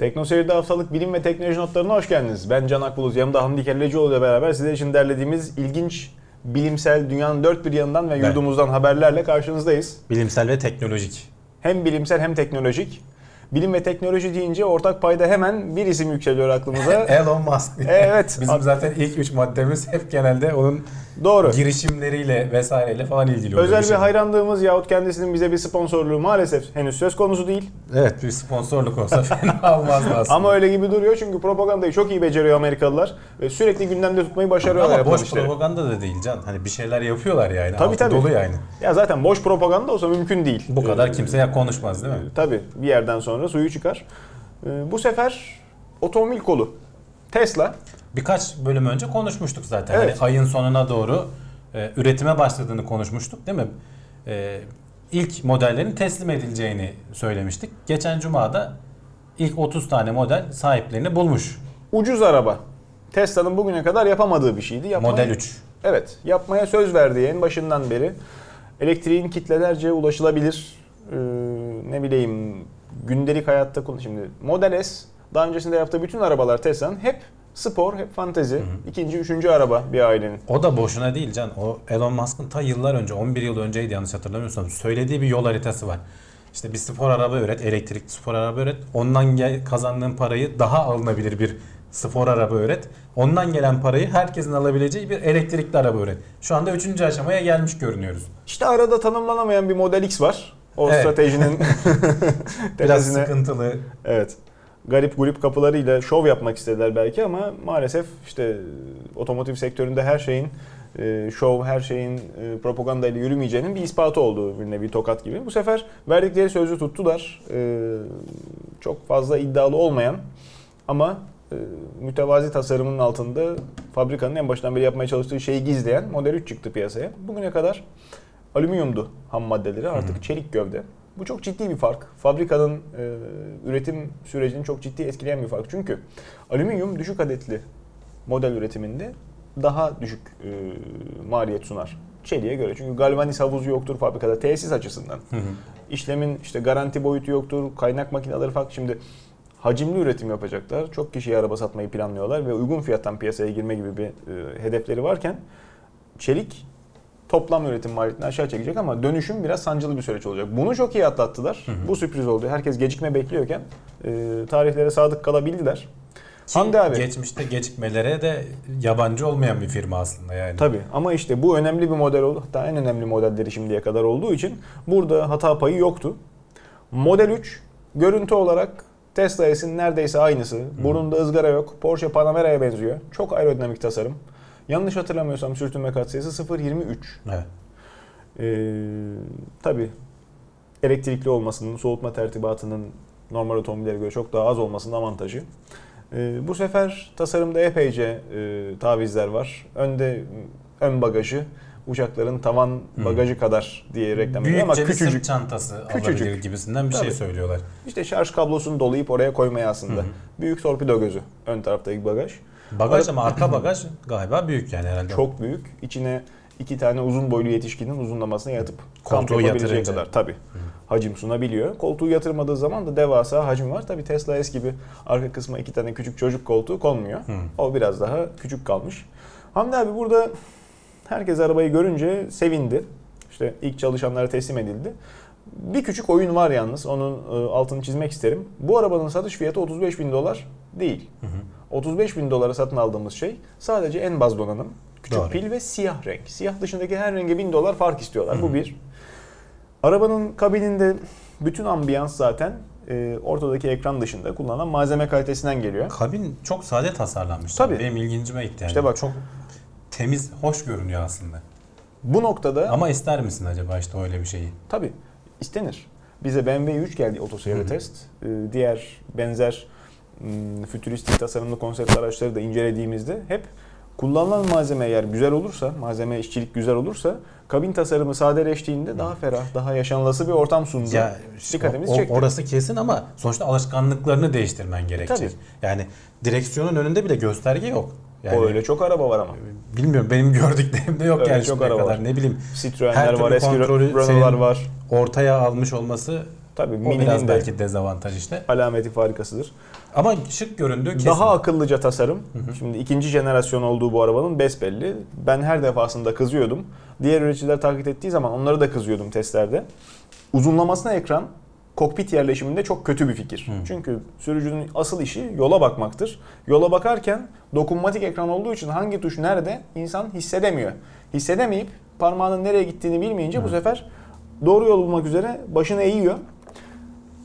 Tekno Seyir'de haftalık bilim ve teknoloji notlarına hoş geldiniz. Ben Can Akbulut, yanımda Hamdi Kellecioğlu ile beraber sizler için derlediğimiz ilginç bilimsel dünyanın dört bir yanından ve yurdumuzdan haberlerle karşınızdayız. Bilimsel ve teknolojik. Hem bilimsel hem teknolojik. Bilim ve teknoloji deyince ortak payda hemen bir isim yükseliyor aklımıza. Elon Musk. Evet. Bizim zaten ilk üç maddemiz hep genelde onun Doğru. girişimleriyle vesaireyle falan ilgili oluyor. Özel bir şey. hayranlığımız yahut kendisinin bize bir sponsorluğu maalesef henüz söz konusu değil. Evet bir sponsorluk olsa fena olmazdı aslında. Ama öyle gibi duruyor çünkü propagandayı çok iyi beceriyor Amerikalılar. Ve sürekli gündemde tutmayı başarıyorlar. Ama yapılan boş işleri. propaganda da değil Can. Hani bir şeyler yapıyorlar yani. Tabii, Altı tabii. Dolu yani. Ya zaten boş propaganda olsa mümkün değil. Bu kadar Ee, kimse konuşmaz değil mi? Tabii bir yerden sonra suyu çıkar. Ee, bu sefer otomobil kolu. Tesla. Birkaç bölüm önce konuşmuştuk zaten. Evet. Hani ayın sonuna doğru e, üretime başladığını konuşmuştuk değil mi? E, ilk modellerin teslim edileceğini söylemiştik. Geçen cumada ilk 30 tane model sahiplerini bulmuş. Ucuz araba. Tesla'nın bugüne kadar yapamadığı bir şeydi. Yapmayı- Model 3. Evet. Yapmaya söz verdiği en başından beri elektriğin kitlelerce ulaşılabilir ee, ne bileyim gündelik hayatta kullan. Şimdi Model S daha öncesinde yaptığı bütün arabalar Tesla'nın hep spor, hep fantezi. ikinci, üçüncü araba bir ailenin. O da boşuna değil Can. O Elon Musk'ın ta yıllar önce 11 yıl önceydi yanlış hatırlamıyorsam söylediği bir yol haritası var. İşte bir spor araba üret, elektrikli spor araba üret. Ondan gel, kazandığın parayı daha alınabilir bir spor araba üret. Ondan gelen parayı herkesin alabileceği bir elektrikli araba üret. Şu anda 3. aşamaya gelmiş görünüyoruz. İşte arada tanımlanamayan bir Model X var. O Evet. stratejinin Biraz sıkıntılı. Evet. Garip gulip kapılarıyla şov yapmak istediler belki ama maalesef işte otomotiv sektöründe her şeyin e, şov, her şeyin e, propaganda ile yürümeyeceğinin bir ispatı oldu bir nevi tokat gibi. Bu sefer verdikleri sözü tuttular. E, çok fazla iddialı olmayan ama e, mütevazi tasarımının altında fabrikanın en baştan beri yapmaya çalıştığı şeyi gizleyen Model 3 çıktı piyasaya. Bugüne kadar alüminyumdu ham maddeleri artık çelik gövde. Bu çok ciddi bir fark. Fabrikanın e, üretim sürecini çok ciddi etkileyen bir fark. Çünkü alüminyum düşük adetli model üretiminde daha düşük e, maliyet sunar. Çeliğe göre. Çünkü galvaniz havuzu yoktur fabrikada tesis açısından. İşlemin işte garanti boyutu yoktur. Kaynak makineleri farklı. Şimdi hacimli üretim yapacaklar. Çok kişiye araba satmayı planlıyorlar ve uygun fiyattan piyasaya girme gibi bir e, hedefleri varken çelik toplam üretim maliyetini aşağı çekecek ama dönüşüm biraz sancılı bir süreç olacak. Bunu çok iyi atlattılar. Bu sürpriz oldu. Herkes gecikme bekliyorken e, tarihlere sadık kalabildiler. Ki Hamdi abi. Geçmişte gecikmelere de yabancı olmayan bir firma aslında yani. Tabii ama işte bu önemli bir model oldu. Hatta en önemli modelleri şimdiye kadar olduğu için burada hata payı yoktu. Model 3 görüntü olarak Tesla S'in neredeyse aynısı. Burnunda ızgara yok. Porsche Panamera'ya benziyor. Çok aerodinamik tasarım. Yanlış hatırlamıyorsam sürtünme katsayısı 0.23. Evet. Ee, tabii elektrikli olmasının, soğutma tertibatının normal otomobillere göre çok daha az olmasının avantajı. Ee, bu sefer tasarımda epeyce e, tavizler var. Önde ön bagajı uçakların tavan bagajı kadar diye reklam ediyor ama bir sırt küçücük. çantası Küçücük. gibisinden bir şey Tabii. söylüyorlar. İşte şarj kablosunu dolayıp oraya koymaya aslında. Büyük torpido gözü ön taraftaki bagaj. Bagaj ama arka bagaj galiba büyük yani herhalde. Çok büyük. İçine iki tane uzun boylu yetişkinin uzunlamasına yatıp Koltuğu yapabileceği kadar tabii hacim sunabiliyor. Koltuğu yatırmadığı zaman da devasa hacim var. Tabii Tesla S gibi arka kısma iki tane küçük çocuk koltuğu konmuyor. O biraz daha küçük kalmış. Hamdi abi burada herkes arabayı görünce sevindi. İşte ilk çalışanlara teslim edildi. Bir küçük oyun var yalnız. Onun e, altını çizmek isterim. Bu arabanın satış fiyatı 35 bin dolar değil. 35 bin dolara satın aldığımız şey sadece en baz donanım. Küçük Doğru. pil ve siyah renk. Siyah dışındaki her renge 1000 dolar fark istiyorlar. Bu bir. Arabanın kabininde bütün ambiyans zaten e, ortadaki ekran dışında kullanılan malzeme kalitesinden geliyor. Kabin çok sade tasarlanmış. Tabii. Benim ilgincime gitti yani. İşte bak. çok temiz, hoş görünüyor aslında. Bu noktada Ama ister misin acaba işte öyle bir şeyi? tabii istenir. Bize BMW 3 geldi otoseyre test. E, diğer benzer fütüristik tasarımlı konsept araçları da incelediğimizde hep kullanılan malzeme eğer güzel olursa, malzeme işçilik güzel olursa kabin tasarımı sadeleştiğinde daha ferah, daha yaşanılası bir ortam sundu. Ya o- çekti. orası kesin ama sonuçta alışkanlıklarını değiştirmen gerekecek. Tabii. Yani direksiyonun önünde bile gösterge yok. Yani o öyle çok araba var ama. bilmiyorum benim gördüklerimde yok Öyle yani çok araba kadar. var. Ne bileyim Citroen'ler var, eski Renault'lar var. ortaya almış olması Tabii O Mini'nin biraz de belki dezavantaj işte. alameti farikasıdır. Ama şık göründüğü kesin. Daha akıllıca tasarım. Şimdi ikinci jenerasyon olduğu bu arabanın besbelli. Ben her defasında kızıyordum. Diğer üreticiler takip ettiği zaman onları da kızıyordum testlerde. Uzunlamasına ekran kokpit yerleşiminde çok kötü bir fikir. Çünkü sürücünün asıl işi yola bakmaktır. Yola bakarken dokunmatik ekran olduğu için hangi tuş nerede insan hissedemiyor. Hissedemeyip parmağının nereye gittiğini bilmeyince bu sefer doğru yol bulmak üzere başını eğiyor.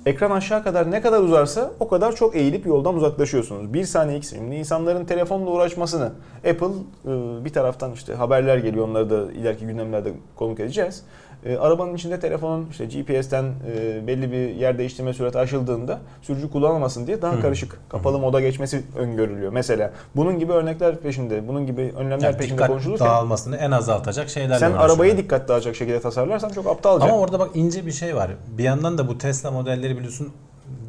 Ekran aşağı kadar ne kadar uzarsa o kadar çok eğilip yoldan uzaklaşıyorsunuz. Bir saniye iki. Şimdi insanların telefonla uğraşmasını Apple e, bir taraftan işte haberler geliyor onları da ileriki gündemlerde konuk edeceğiz. E, Arabanın içinde telefonun işte GPS'ten e, belli bir yer değiştirme sürati aşıldığında sürücü kullanmasın diye daha karışık kapalı moda geçmesi öngörülüyor. Mesela bunun gibi örnekler peşinde, bunun gibi önlemler Yani peşinde dikkat konuşulurken dağılmasını en azaltacak şeylerle sen arabayı dikkat dağılacak şekilde tasarlarsan çok aptalca. Ama orada bak ince bir şey var. Bir yandan da bu Tesla modelleri biliyorsun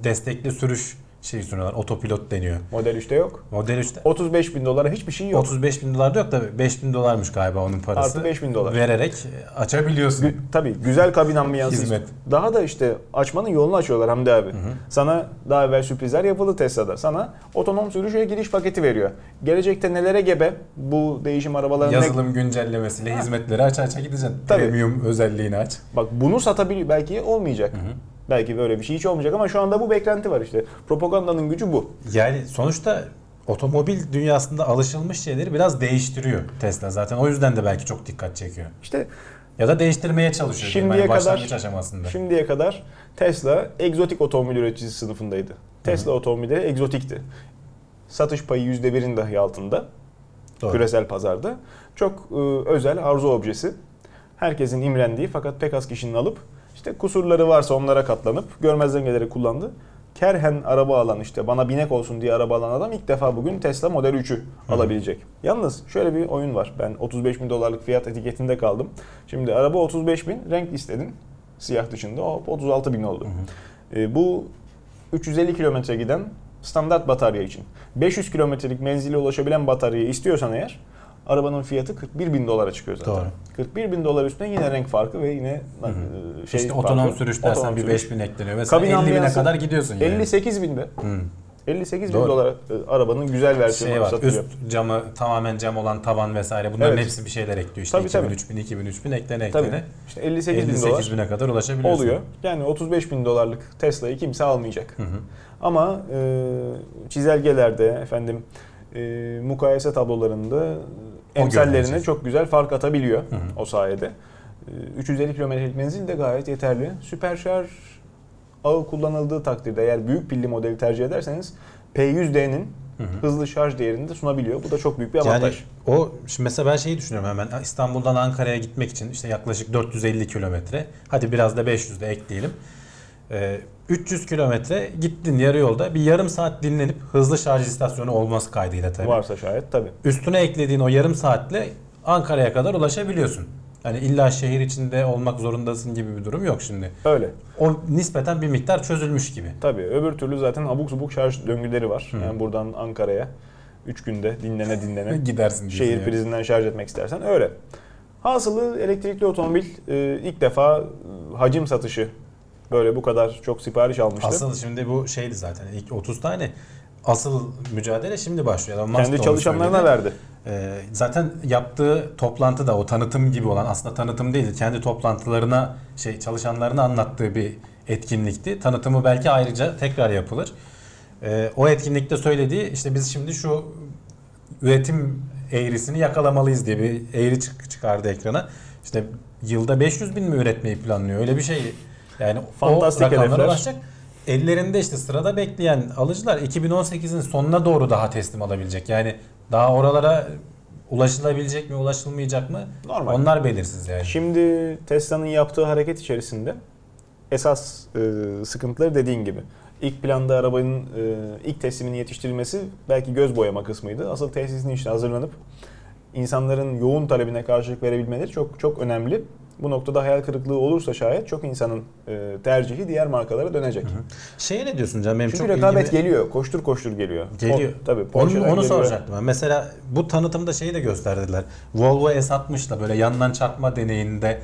destekli sürüş şey sunuyorlar. Otopilot deniyor. Model 3'te yok. Model 3'te 35 bin dolara hiçbir şey yok. 35 bin dolar da yok da 5 bin dolarmış galiba onun parası. Artı 5.000 dolar. Vererek açabiliyorsun. Gü- tabii güzel kabin ambiyansı. Hizmet. Daha da işte açmanın yolunu açıyorlar Hamdi abi. Sana daha evvel sürprizler yapıldı Tesla'da. Sana otonom sürüşe giriş paketi veriyor. Gelecekte nelere gebe bu değişim arabalarının ne- Yazılım güncellemesiyle hizmetleri aç aça gideceksin. Tabii. Premium özelliğini aç. Bak bunu satabiliyor. Belki olmayacak. Belki böyle bir şey hiç olmayacak ama şu anda bu beklenti var işte. Propagandanın gücü bu. Yani sonuçta otomobil dünyasında alışılmış şeyleri biraz değiştiriyor Tesla zaten. O yüzden de belki çok dikkat çekiyor. İşte Ya da değiştirmeye çalışıyor. Şimdiye hani kadar- aşamasında. şimdiye kadar Tesla egzotik otomobil üreticisi sınıfındaydı. Tesla otomobilleri egzotikti. Satış payı %1'in dahi altında. Doğru. küresel pazarda. Çok e, özel arzu objesi. Herkesin imrendiği fakat pek az kişinin alıp işte kusurları varsa onlara katlanıp görmezden gelerek kullandı. Kerhen araba alan işte bana binek olsun diye araba alan adam ilk defa bugün Tesla Model 3'ü alabilecek. Yalnız şöyle bir oyun var. Ben 35 bin dolarlık fiyat etiketinde kaldım. Şimdi araba 35 bin renk istedin. Siyah dışında o 36 bin oldu. E, bu 350 kilometre giden standart batarya için. 500 kilometrelik menzile ulaşabilen bataryayı istiyorsan eğer arabanın fiyatı 41 bin dolara çıkıyor zaten. Doğru. 41 bin dolar üstüne yine renk farkı ve yine e, şey işte otonom sürüş dersen Otonom bir sürüş. 5000 ekleniyor. Mesela Kabin 50 bine kadar gidiyorsun yani. 58 binde. Hı. 58 bin Doğru. dolara e, arabanın güzel versiyonu şey var. satılıyor. Üst camı tamamen cam olan tavan vesaire bunların Evet. hepsi bir şeyler ekliyor. İşte Tabii, 2000, tabii. 3000, 2000, 3000 eklene eklene. Tabii. İşte 58 bin dolar 58 bine kadar ulaşabiliyorsun. oluyor. Yani 35 bin dolarlık Tesla'yı kimse almayacak. Ama e, çizelgelerde efendim e, mukayese tablolarında e, görülecek. çok güzel fark atabiliyor o sayede. E, 350 kilometrelik menzil de gayet yeterli. Süper şarj ağı kullanıldığı takdirde eğer büyük pilli modeli tercih ederseniz P100D'nin hızlı şarj değerini de sunabiliyor. Bu da çok büyük bir Yani avantaj. o şimdi mesela ben şeyi düşünüyorum hemen İstanbul'dan Ankara'ya gitmek için işte yaklaşık 450 kilometre hadi biraz da 500 de ekleyelim. Ee, 300 kilometre gittin yarı yolda bir yarım saat dinlenip hızlı şarj istasyonu olması kaydıyla tabii. Varsa şayet tabii. Üstüne eklediğin o yarım saatle Ankara'ya kadar ulaşabiliyorsun. Hani illa şehir içinde olmak zorundasın gibi bir durum yok şimdi. Öyle. O nispeten bir miktar çözülmüş gibi. Tabii öbür türlü zaten abuk subuk şarj döngüleri var. Yani buradan Ankara'ya 3 günde dinlene dinlene Gidersin şehir yani. prizinden şarj etmek istersen öyle. Hasılı elektrikli otomobil e, ilk defa hacim satışı böyle bu kadar çok sipariş almıştı. Asıl şimdi bu şeydi zaten ilk 30 tane asıl mücadele şimdi başlıyor. Elon Musk Kendi çalışanlarına verdi. Ee, zaten yaptığı toplantı da o tanıtım gibi olan aslında tanıtım değil kendi toplantılarına şey çalışanlarına anlattığı bir etkinlikti. Tanıtımı belki ayrıca tekrar yapılır. Ee, o etkinlikte söylediği işte biz şimdi şu üretim eğrisini yakalamalıyız diye bir eğri çık- çıkardı ekrana. İşte yılda 500 bin mi üretmeyi planlıyor öyle bir şey. Yani Fantastik hedefler. ulaşacak. Ellerinde işte sırada bekleyen alıcılar 2018'in sonuna doğru daha teslim alabilecek. Yani daha oralara ulaşılabilecek mi, ulaşılmayacak mı? Normal. Onlar belirsiz yani. Şimdi Tesla'nın yaptığı hareket içerisinde esas e, sıkıntıları dediğin gibi. İlk planda arabanın e, ilk tesliminin yetiştirilmesi belki göz boyama kısmıydı. Asıl tesisin işte hazırlanıp insanların yoğun talebine karşılık verebilmeleri çok çok önemli. Bu noktada hayal kırıklığı olursa şayet çok insanın e, tercihi diğer markalara dönecek. Şeye ne diyorsun canım? Benim Çünkü çok rekabet ilgimi- geliyor. Koştur koştur geliyor. Geliyor. O, tabii. Onu, onu geliyor. soracaktım ben. Mesela bu tanıtımda şeyi de gösterdiler. Volvo S60'la böyle yandan çarpma deneyinde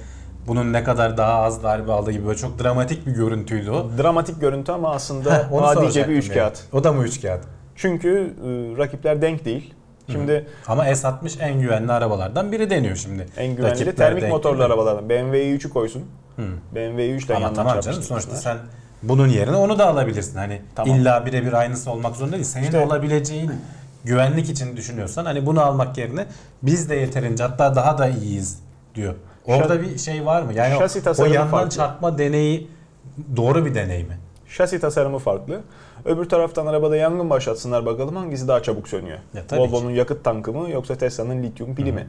bunun ne kadar daha az darbe aldığı gibi böyle çok dramatik bir görüntüydü o. Dramatik görüntü ama aslında Heh, onu adice bir üç yani. kağıt. O da mı üç kağıt? Çünkü e, rakipler denk değil. Şimdi Ama S60 en güvenli arabalardan biri deniyor şimdi. en güvenli de termik motorlu arabalardan. BMW i3'ü koysun. Hı. BMW i3 ile Ama yandan tamam canım sonuçta sen bunun yerine onu da alabilirsin. Hani Tamam. illa birebir aynısı olmak zorunda değil. Senin İşte- olabileceğin güvenlik için düşünüyorsan hani bunu almak yerine biz de yeterince hatta daha da iyiyiz diyor. Orada bir şey var mı? Yani o- o yandan farklı. çarpma deneyi doğru bir deney mi? Şasi tasarımı farklı. Öbür taraftan arabada yangın başlatsınlar bakalım hangisi daha çabuk sönüyor. Ya Volvo'nun yakıt tankı mı yoksa Tesla'nın lityum pili mi?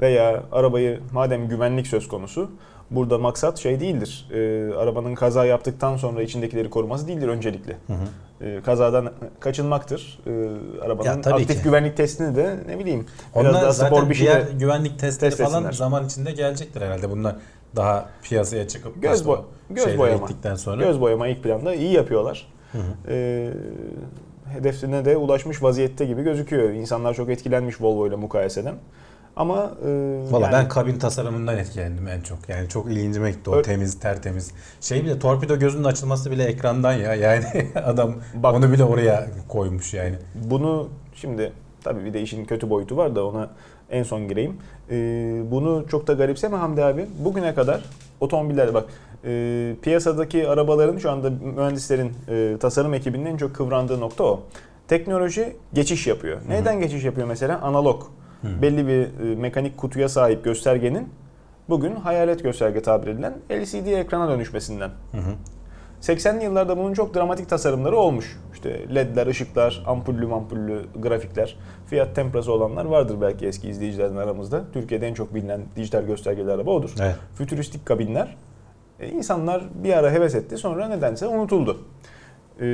Veya arabayı madem güvenlik söz konusu burada maksat şey değildir. Ee, arabanın kaza yaptıktan sonra içindekileri koruması değildir öncelikle. Ee, kazadan kaçınmaktır. Ee, arabanın Ya aktif ki. güvenlik testini de ne bileyim biraz Onlar daha zaten spor bir şeyle güvenlik testleri test falan etsinler. zaman içinde gelecektir herhalde. Bunlar daha piyasaya çıkıp Göz bo- göz boyama. sonra. göz boyama ilk planda iyi yapıyorlar. Ee, hedefine de ulaşmış vaziyette gibi gözüküyor. İnsanlar çok etkilenmiş Volvo ile mukayeseden. Ama e, Valla yani ben kabin tasarımından etkilendim en çok. Yani çok ilgincime gitti o Ö- temiz tertemiz. Şey bile torpido gözünün açılması bile ekrandan ya. Yani adam Bak- onu bile oraya koymuş yani. bunu şimdi tabii bir de işin kötü boyutu var da ona en son gireyim. Ee, bunu çok da garipseme Hamdi abi. Bugüne kadar otomobillerde bak e, piyasadaki arabaların şu anda mühendislerin e, tasarım ekibinin en çok kıvrandığı nokta o. Teknoloji geçiş yapıyor. Neden geçiş yapıyor mesela? Analog. Belli bir e, mekanik kutuya sahip göstergenin bugün hayalet gösterge tabir edilen LCD ekrana dönüşmesinden. 80'li yıllarda bunun çok dramatik tasarımları olmuş. İşte ledler, ışıklar, ampullü mampullü grafikler, fiyat temprası olanlar vardır belki eski izleyicilerin aramızda. Türkiye'de en çok bilinen dijital göstergeli araba odur. Evet. Fütüristik kabinler. E, insanlar bir ara heves etti sonra nedense unutuldu. E,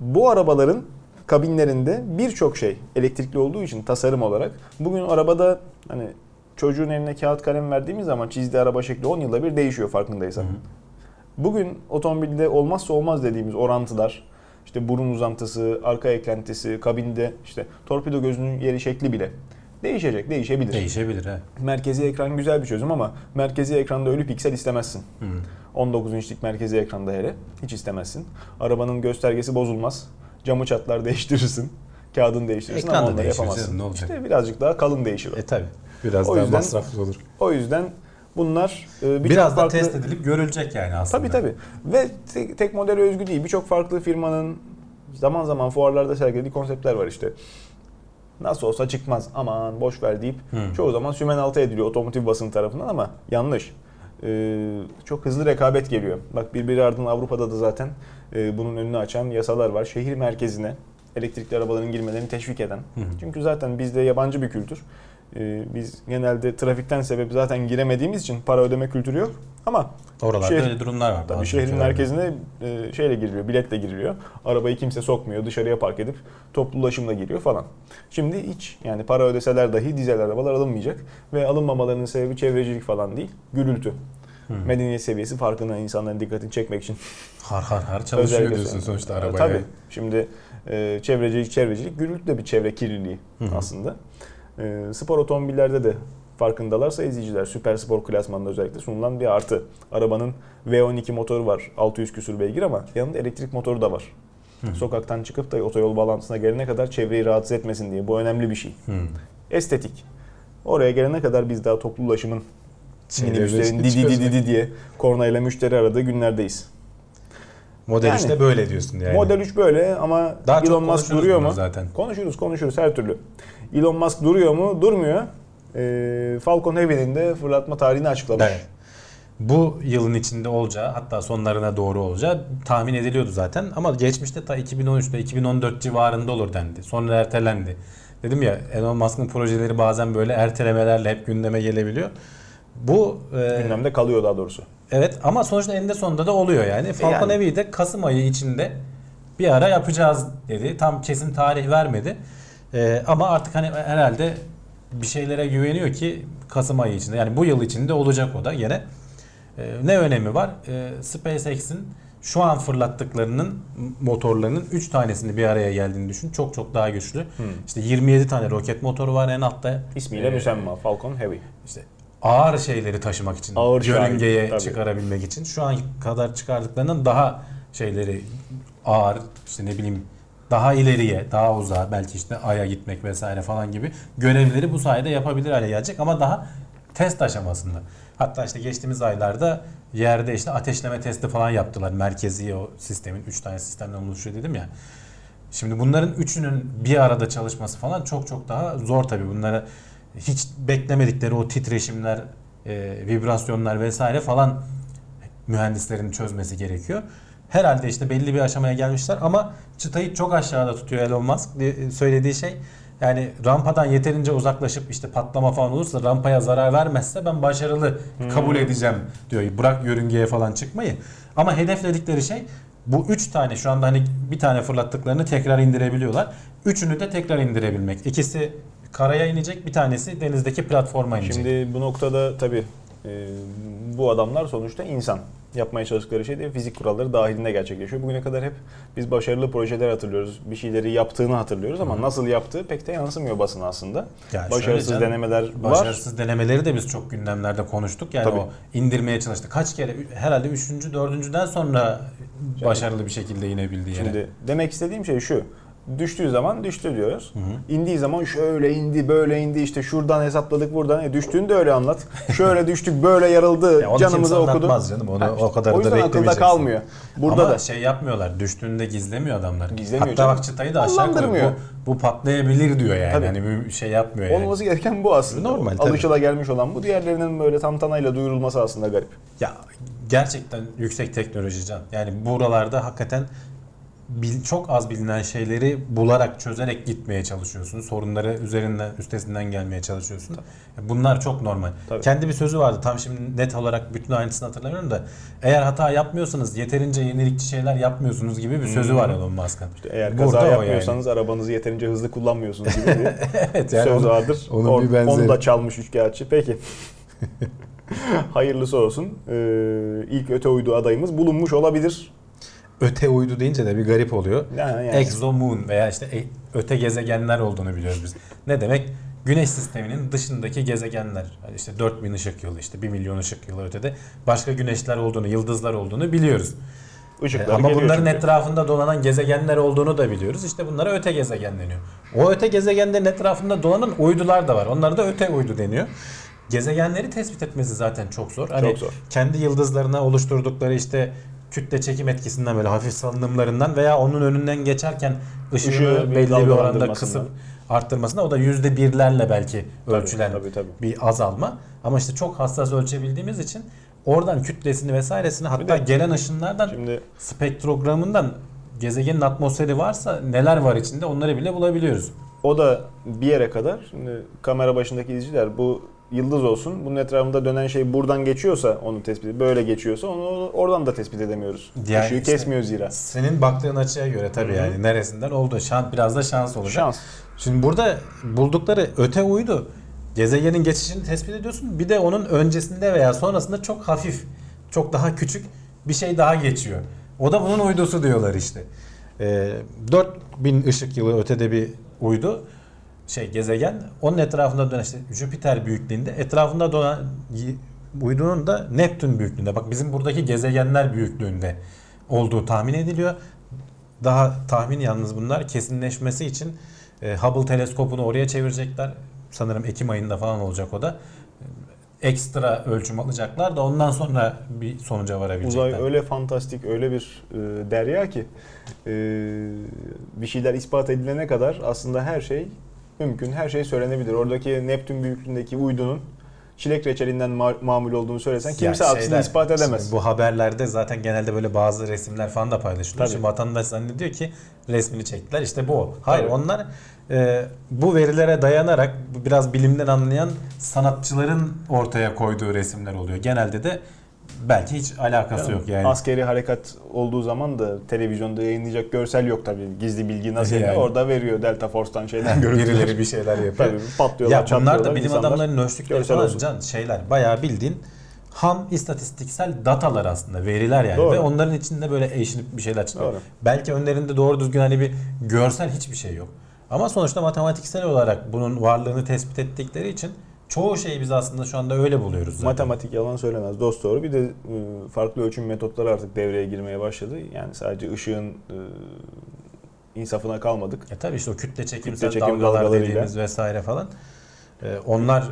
bu arabaların kabinlerinde birçok şey elektrikli olduğu için tasarım olarak bugün arabada hani çocuğun eline kağıt kalem verdiğimiz zaman çizdiği araba şekli 10 yılda bir değişiyor farkındaysan. Bugün otomobilde olmazsa olmaz dediğimiz orantılar, işte burun uzantısı, arka eklentisi, kabinde işte torpido gözünün yeri şekli bile değişecek, değişebilir. Değişebilir he. Merkezi ekran güzel bir çözüm ama merkezi ekranda ölü piksel istemezsin. 19 inçlik merkezi ekranda hele hiç istemezsin. Arabanın göstergesi bozulmaz. Camı çatlar değiştirirsin. Kağıdını değiştirirsin Ekran ama onları yapamazsın. ne olacak? İşte birazcık daha kalın değişir o. E tabi. Biraz O daha yüzden- masraflı olur. O yüzden bunlar e, birçok Biraz da farklı... test edilip görülecek yani aslında. Tabii tabii. Ve tek, tek modele özgü değil. Birçok farklı firmanın zaman zaman fuarlarda sergilediği konseptler var işte. Nasıl olsa çıkmaz aman boş ver deyip Hı. çoğu zaman sümen altı ediliyor otomotiv basın tarafından ama yanlış. Ee, çok hızlı rekabet geliyor. Bak birbiri ardından Avrupa'da da zaten e, bunun önünü açan yasalar var. Şehir merkezine elektrikli arabaların girmelerini teşvik eden. hı. Çünkü zaten bizde yabancı bir kültür. Ee, biz genelde trafikten sebep zaten giremediğimiz için para ödeme kültürü yok. Ama Oralarda Şehir- öyle durumlar var. Tabii şehrin merkezine e, şeyle giriliyor, biletle giriliyor. Arabayı kimse sokmuyor, dışarıya park edip toplu ulaşımla giriyor falan. Şimdi hiç yani para ödeseler dahi dizel arabalar alınmayacak ve alınmamalarının sebebi çevrecilik falan değil, gürültü. Medeniyet seviyesi farkına insanların dikkatini çekmek için. Har har har çalışıyor özellikle diyorsun sonuçta E, arabaya. Tabii. Şimdi e, çevrecilik çevrecilik, gürültü de bir çevre kirliliği hı. aslında. E, spor otomobillerde de farkındalarsa izleyiciler süper spor klasmanında özellikle sunulan bir artı. Arabanın V12 motoru var 600 küsur beygir ama yanında elektrik motoru da var. Sokaktan çıkıp da otoyol bağlantısına gelene kadar çevreyi rahatsız etmesin diye. Bu önemli bir şey. Hı. Estetik. Oraya gelene kadar biz daha toplu ulaşımın minibüslerin didi didi didi diye kornayla müşteri aradığı günlerdeyiz. Model Yani. işte böyle diyorsun yani. Model 3 böyle ama Daha Elon Musk duruyor mu? zaten. Konuşuruz konuşuruz her türlü. Elon Musk duruyor mu? Durmuyor. Ee, Falcon Heavy'nin de fırlatma tarihini açıklamış. Evet. Bu yılın içinde olacağı hatta sonlarına doğru olacağı tahmin ediliyordu zaten. Ama geçmişte ta 2013'te 2014 civarında olur dendi. Sonra ertelendi. Dedim ya Elon Musk'ın projeleri bazen böyle ertelemelerle hep gündeme gelebiliyor. Bu e, Gündemde kalıyor daha doğrusu. Evet ama sonuçta eninde sonunda da oluyor yani. Falcon Yani. Heavy'yi de Kasım ayı içinde bir ara yapacağız dedi. Tam kesin tarih vermedi. E, ama artık hani herhalde bir şeylere güveniyor ki Kasım ayı içinde yani bu yıl içinde olacak o da yine. Ee, ne önemi var? Ee, SpaceX'in şu an fırlattıklarının motorlarının 3 tanesini bir araya geldiğini düşün. Çok çok daha güçlü. İşte 27 tane roket motoru var en altta. İsmiyle Ee, müsemma Falcon Heavy. işte ağır şeyleri taşımak için, Ağır yörüngeye tabii. çıkarabilmek için şu an kadar çıkardıklarından daha şeyleri ağır, işte ne bileyim daha ileriye, daha uzağa belki işte aya gitmek vesaire falan gibi görevleri bu sayede yapabilir hale gelecek ama daha test aşamasında. Hatta işte geçtiğimiz aylarda yerde işte ateşleme testi falan yaptılar. Merkezi o sistemin 3 tane sistemden oluşuyor dedim ya. Şimdi bunların üçünün bir arada çalışması falan çok çok daha zor tabii. Bunlara hiç beklemedikleri o titreşimler, e, vibrasyonlar vesaire falan mühendislerin çözmesi gerekiyor. Herhalde işte belli bir aşamaya gelmişler ama çıtayı çok aşağıda tutuyor Elon Musk. Di- Söylediği şey yani rampadan yeterince uzaklaşıp işte patlama falan olursa rampaya zarar vermezse ben başarılı kabul edeceğim diyor. Bırak yörüngeye falan çıkmayı. Ama hedefledikleri şey bu üç tane şu anda hani bir tane fırlattıklarını tekrar indirebiliyorlar. Üçünü de tekrar indirebilmek. İkisi karaya inecek, bir tanesi denizdeki platforma inecek. Şimdi bu noktada tabii e, bu adamlar sonuçta insan. Yapmaya çalıştıkları şey de fizik kuralları dahilinde gerçekleşiyor. Bugüne kadar hep biz başarılı projeler hatırlıyoruz. Bir şeyleri yaptığını hatırlıyoruz ama nasıl yaptığı pek de yansımıyor basına aslında. Yani Başarısız canım, denemeler var. Başarısız denemeleri de biz çok gündemlerde konuştuk. Yani Tabii. o indirmeye çalıştı. Kaç kere herhalde 3. 4.den sonra başarılı bir şekilde inebildi yere. Şimdi demek istediğim şey şu. Düştüğü zaman düştü diyoruz. İndiği zaman şöyle indi, böyle indi işte şuradan hesapladık buradan. E düştüğünü de öyle anlat. Şöyle düştük, böyle yarıldı, Ya canımızı okudu. anlatmaz canım, onu Ha, o kadar o da yüzden akılda beklemeyeceksin. kalmıyor. Burada Ama da şey yapmıyorlar. Düştüğünde gizlemiyor adamlar. Gizlemiyor Hatta canım. bak çıtayı da aşağı koyuyor. Bu, bu patlayabilir diyor yani. Tabii. Hani bir şey yapmıyor yani. olması gereken bu aslında. Normal, tabii. Alışıla gelmiş olan bu. Diğerlerinin böyle tantanayla duyurulması aslında garip. Ya gerçekten yüksek teknoloji can. Yani buralarda hakikaten bil- çok az bilinen şeyleri bularak çözerek gitmeye çalışıyorsun. Sorunları üzerinden üstesinden gelmeye çalışıyorsun. Bunlar çok normal. Tabii. Kendi bir sözü vardı. Tam şimdi net olarak bütün ayrıntısını hatırlamıyorum da eğer hata yapmıyorsanız yeterince yenilikçi şeyler yapmıyorsunuz gibi bir sözü var Elon Musk'ın. İşte eğer Burada kaza yapmıyorsanız arabanızı yeterince hızlı kullanmıyorsunuz gibi bir evet yani söz onu- vardır. onun Or- bir benzeri. Onu da çalmış üçkağıtçı. Peki. Hayırlısı olsun. Ee, ilk öte uydu adayımız bulunmuş olabilir. Öte uydu deyince de bir garip oluyor. Yani, yani. Exomoon veya işte e- öte gezegenler olduğunu biliyoruz biz. Ne demek? Güneş sisteminin dışındaki gezegenler. Hani işte 4000 ışık yılı, işte 1 milyon ışık yılı ötede başka güneşler olduğunu, yıldızlar olduğunu biliyoruz. Işıkları E, Ama bunların çünkü. etrafında dolanan gezegenler olduğunu da biliyoruz. İşte bunlara öte gezegen deniyor. O öte gezegenlerin etrafında dolanan uydular da var. Onlara da öte uydu deniyor. Gezegenleri tespit etmesi zaten çok zor. Hani Çok zor. kendi yıldızlarına oluşturdukları işte kütle çekim etkisinden böyle hafif salınımlarından veya onun önünden geçerken ışığını Işığı belli bir oranda kısıp arttırmasına o da yüzde birlerle belki Tabii, ölçülen tabii, tabii. bir azalma. Ama işte çok hassas ölçebildiğimiz için oradan kütlesini vesairesini hatta de- gelen ışınlardan Şimdi spektrogramından gezegenin atmosferi varsa neler var içinde onları bile bulabiliyoruz. o da bir yere kadar şimdi kamera başındaki izleyiciler bu yıldız olsun. Bunun etrafında dönen şey buradan geçiyorsa onu tespit böyle geçiyorsa onu oradan da tespit edemiyoruz. Yani Işığı işte- kesmiyor zira. Senin baktığın açıya göre tabii Hı hı. yani neresinden oldu. Şans biraz da şans olacak. Şans. Şimdi burada buldukları öte uydu gezegenin geçişini tespit ediyorsun. Bir de onun öncesinde veya sonrasında çok hafif, çok daha küçük bir şey daha geçiyor. O da bunun uydusu diyorlar işte. Ee, 4000 ışık yılı ötede bir uydu şey gezegen onun etrafında dönen işte Jüpiter büyüklüğünde etrafında dönen uydunun da Neptün büyüklüğünde. Bak bizim buradaki gezegenler büyüklüğünde olduğu tahmin ediliyor. Daha tahmin yalnız bunlar kesinleşmesi için e, Hubble teleskopunu oraya çevirecekler. Sanırım Ekim ayında falan olacak o da. Ekstra ölçüm alacaklar da ondan sonra bir sonuca varabilecekler. Uzay öyle fantastik, öyle bir e, derya ki e, bir şeyler ispat edilene kadar aslında her şey mümkün, her şey söylenebilir. Oradaki Neptün büyüklüğündeki uydunun çilek reçelinden ma- mamul olduğunu söylesen kimse Ya aksini ispat edemez. Bu haberlerde zaten genelde böyle bazı resimler falan da paylaşılıyor. Tabii. Şimdi vatandaş zannediyor ki resmini çektiler işte bu o. Hayır Tabii. onlar e, bu verilere dayanarak biraz bilimden anlayan sanatçıların ortaya koyduğu resimler oluyor. Genelde de belki hiç alakası yok yani. Askeri harekat olduğu zaman da televizyonda yayınlayacak görsel yok tabii. Gizli bilgi nasıl Yani. orada veriyor Delta Force'tan şeyden görüntüler. Birileri bir şeyler yapıyor. Tabii patlıyorlar, Ya bunlar da bilim insanlar adamlarının ölçtükleri falan olsun. can şeyler bayağı bildiğin ham istatistiksel datalar aslında veriler yani Doğru. ve onların içinde böyle eşinip bir şeyler çıkıyor. Doğru. Belki önlerinde doğru düzgün hani bir görsel hiçbir şey yok. Ama sonuçta matematiksel olarak bunun varlığını tespit ettikleri için çoğu şeyi biz aslında şu anda öyle buluyoruz zaten. Matematik yalan söylemez. Dost doğru. Bir de e, farklı ölçüm metotları artık devreye girmeye başladı. Yani sadece ışığın e, insafına kalmadık. E tabii işte o kütle çekimsel Kütle çekim dalgalar dediğimiz vesaire falan. E, onlar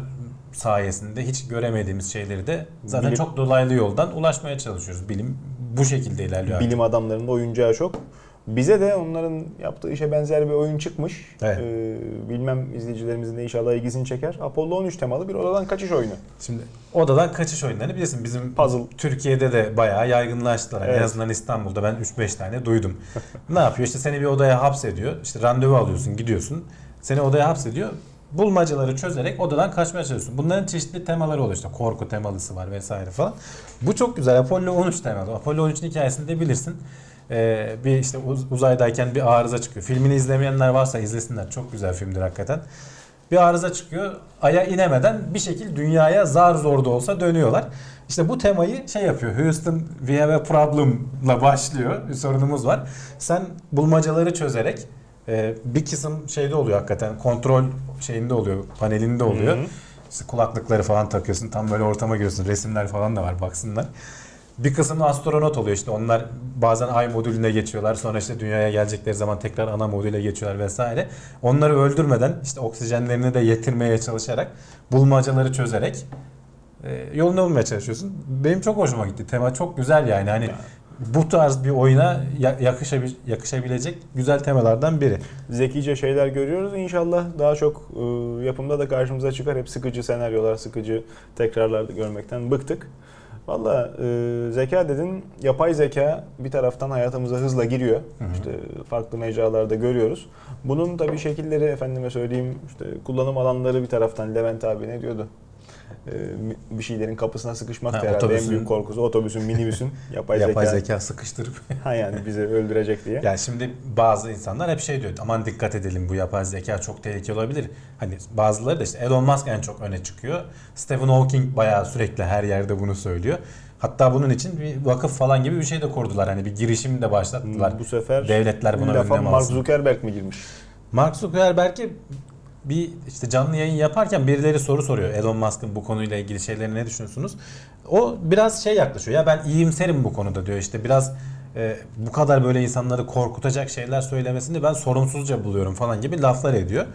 sayesinde hiç göremediğimiz şeyleri de zaten Bilim- çok dolaylı yoldan ulaşmaya çalışıyoruz. Bilim bu şekilde ilerliyor. artık. Bilim adamlarının da oyuncağı çok. Bize de onların yaptığı işe benzer bir oyun çıkmış. Evet. Ee, bilmem izleyicilerimizin de inşallah ilgisini çeker. Apollo 13 temalı bir odadan kaçış oyunu. Şimdi odadan kaçış oyunlarını bilirsin bizim Puzzle. Türkiye'de de bayağı yaygınlaştılar. Yani En Evet. azından İstanbul'da ben 3-5 tane duydum. ne yapıyor? İşte seni bir odaya hapsediyor. İşte randevu alıyorsun, gidiyorsun. Seni odaya hapsediyor. Bulmacaları çözerek odadan kaçmaya çalışıyorsun. Bunların çeşitli temaları oluyor. İşte korku temalısı var vesaire falan. Bu çok güzel. Apollo 13 temalı. Apollo 13'ün hikayesini de bilirsin. Ee, bir işte uz- uzaydayken bir arıza çıkıyor. Filmini izlemeyenler varsa izlesinler. Çok güzel filmdir hakikaten. Bir arıza çıkıyor. Aya inemeden bir şekilde dünyaya zar zor da olsa dönüyorlar. İşte bu temayı şey yapıyor. Houston we have a problem'la başlıyor. Bir sorunumuz var. Sen bulmacaları çözerek e, bir kısım şeyde oluyor hakikaten. Kontrol şeyinde oluyor. Panelinde oluyor. Hı hı. İşte kulaklıkları falan takıyorsun. Tam böyle ortama giriyorsun. Resimler falan da var baksınlar. Bir kısmı astronot oluyor işte onlar bazen ay modülüne geçiyorlar sonra işte dünyaya gelecekleri zaman tekrar ana modüle geçiyorlar vesaire. Onları öldürmeden işte oksijenlerini de yetirmeye çalışarak bulmacaları çözerek e, yolunu bulmaya çalışıyorsun. Benim çok hoşuma gitti. Tema çok güzel yani hani bu tarz bir oyuna ya- yakışabil yakışabilecek güzel temalardan biri. Zekice şeyler görüyoruz. İnşallah daha çok e, yapımda da karşımıza çıkar. Hep sıkıcı senaryolar, sıkıcı tekrarlar görmekten bıktık. Valla e, zeka dedin, yapay zeka bir taraftan hayatımıza hızla giriyor. hı. İşte farklı mecralarda görüyoruz. Bunun tabii şekilleri efendime söyleyeyim, işte kullanım alanları bir taraftan Levent abi ne diyordu? E, bir şeylerin kapısına sıkışmak Ha, da herhalde en otobüsün- büyük korkusu. Otobüsün, minibüsün yapay, Yapay zeka. zeka sıkıştırıp Ha yani bizi öldürecek diye. Yani şimdi bazı insanlar hep şey diyor. Aman dikkat edelim bu yapay zeka çok tehlikeli olabilir. Hani bazıları da işte Elon Musk en çok öne çıkıyor. Stephen Hawking bayağı sürekli her yerde bunu söylüyor. Hatta bunun için bir vakıf falan gibi bir şey de kurdular. Hani bir girişim de başlattılar. Bu sefer Devletler buna önlem Mark alsın. Zuckerberg mi girmiş? Mark Zuckerberg'e bir işte canlı yayın yaparken birileri soru soruyor. Elon Musk'ın bu konuyla ilgili şeyleri ne düşünüyorsunuz? O biraz şey yaklaşıyor. Ya ben iyimserim bu konuda diyor. İşte biraz e, bu kadar böyle insanları korkutacak şeyler söylemesini ben sorumsuzca buluyorum falan gibi laflar ediyor.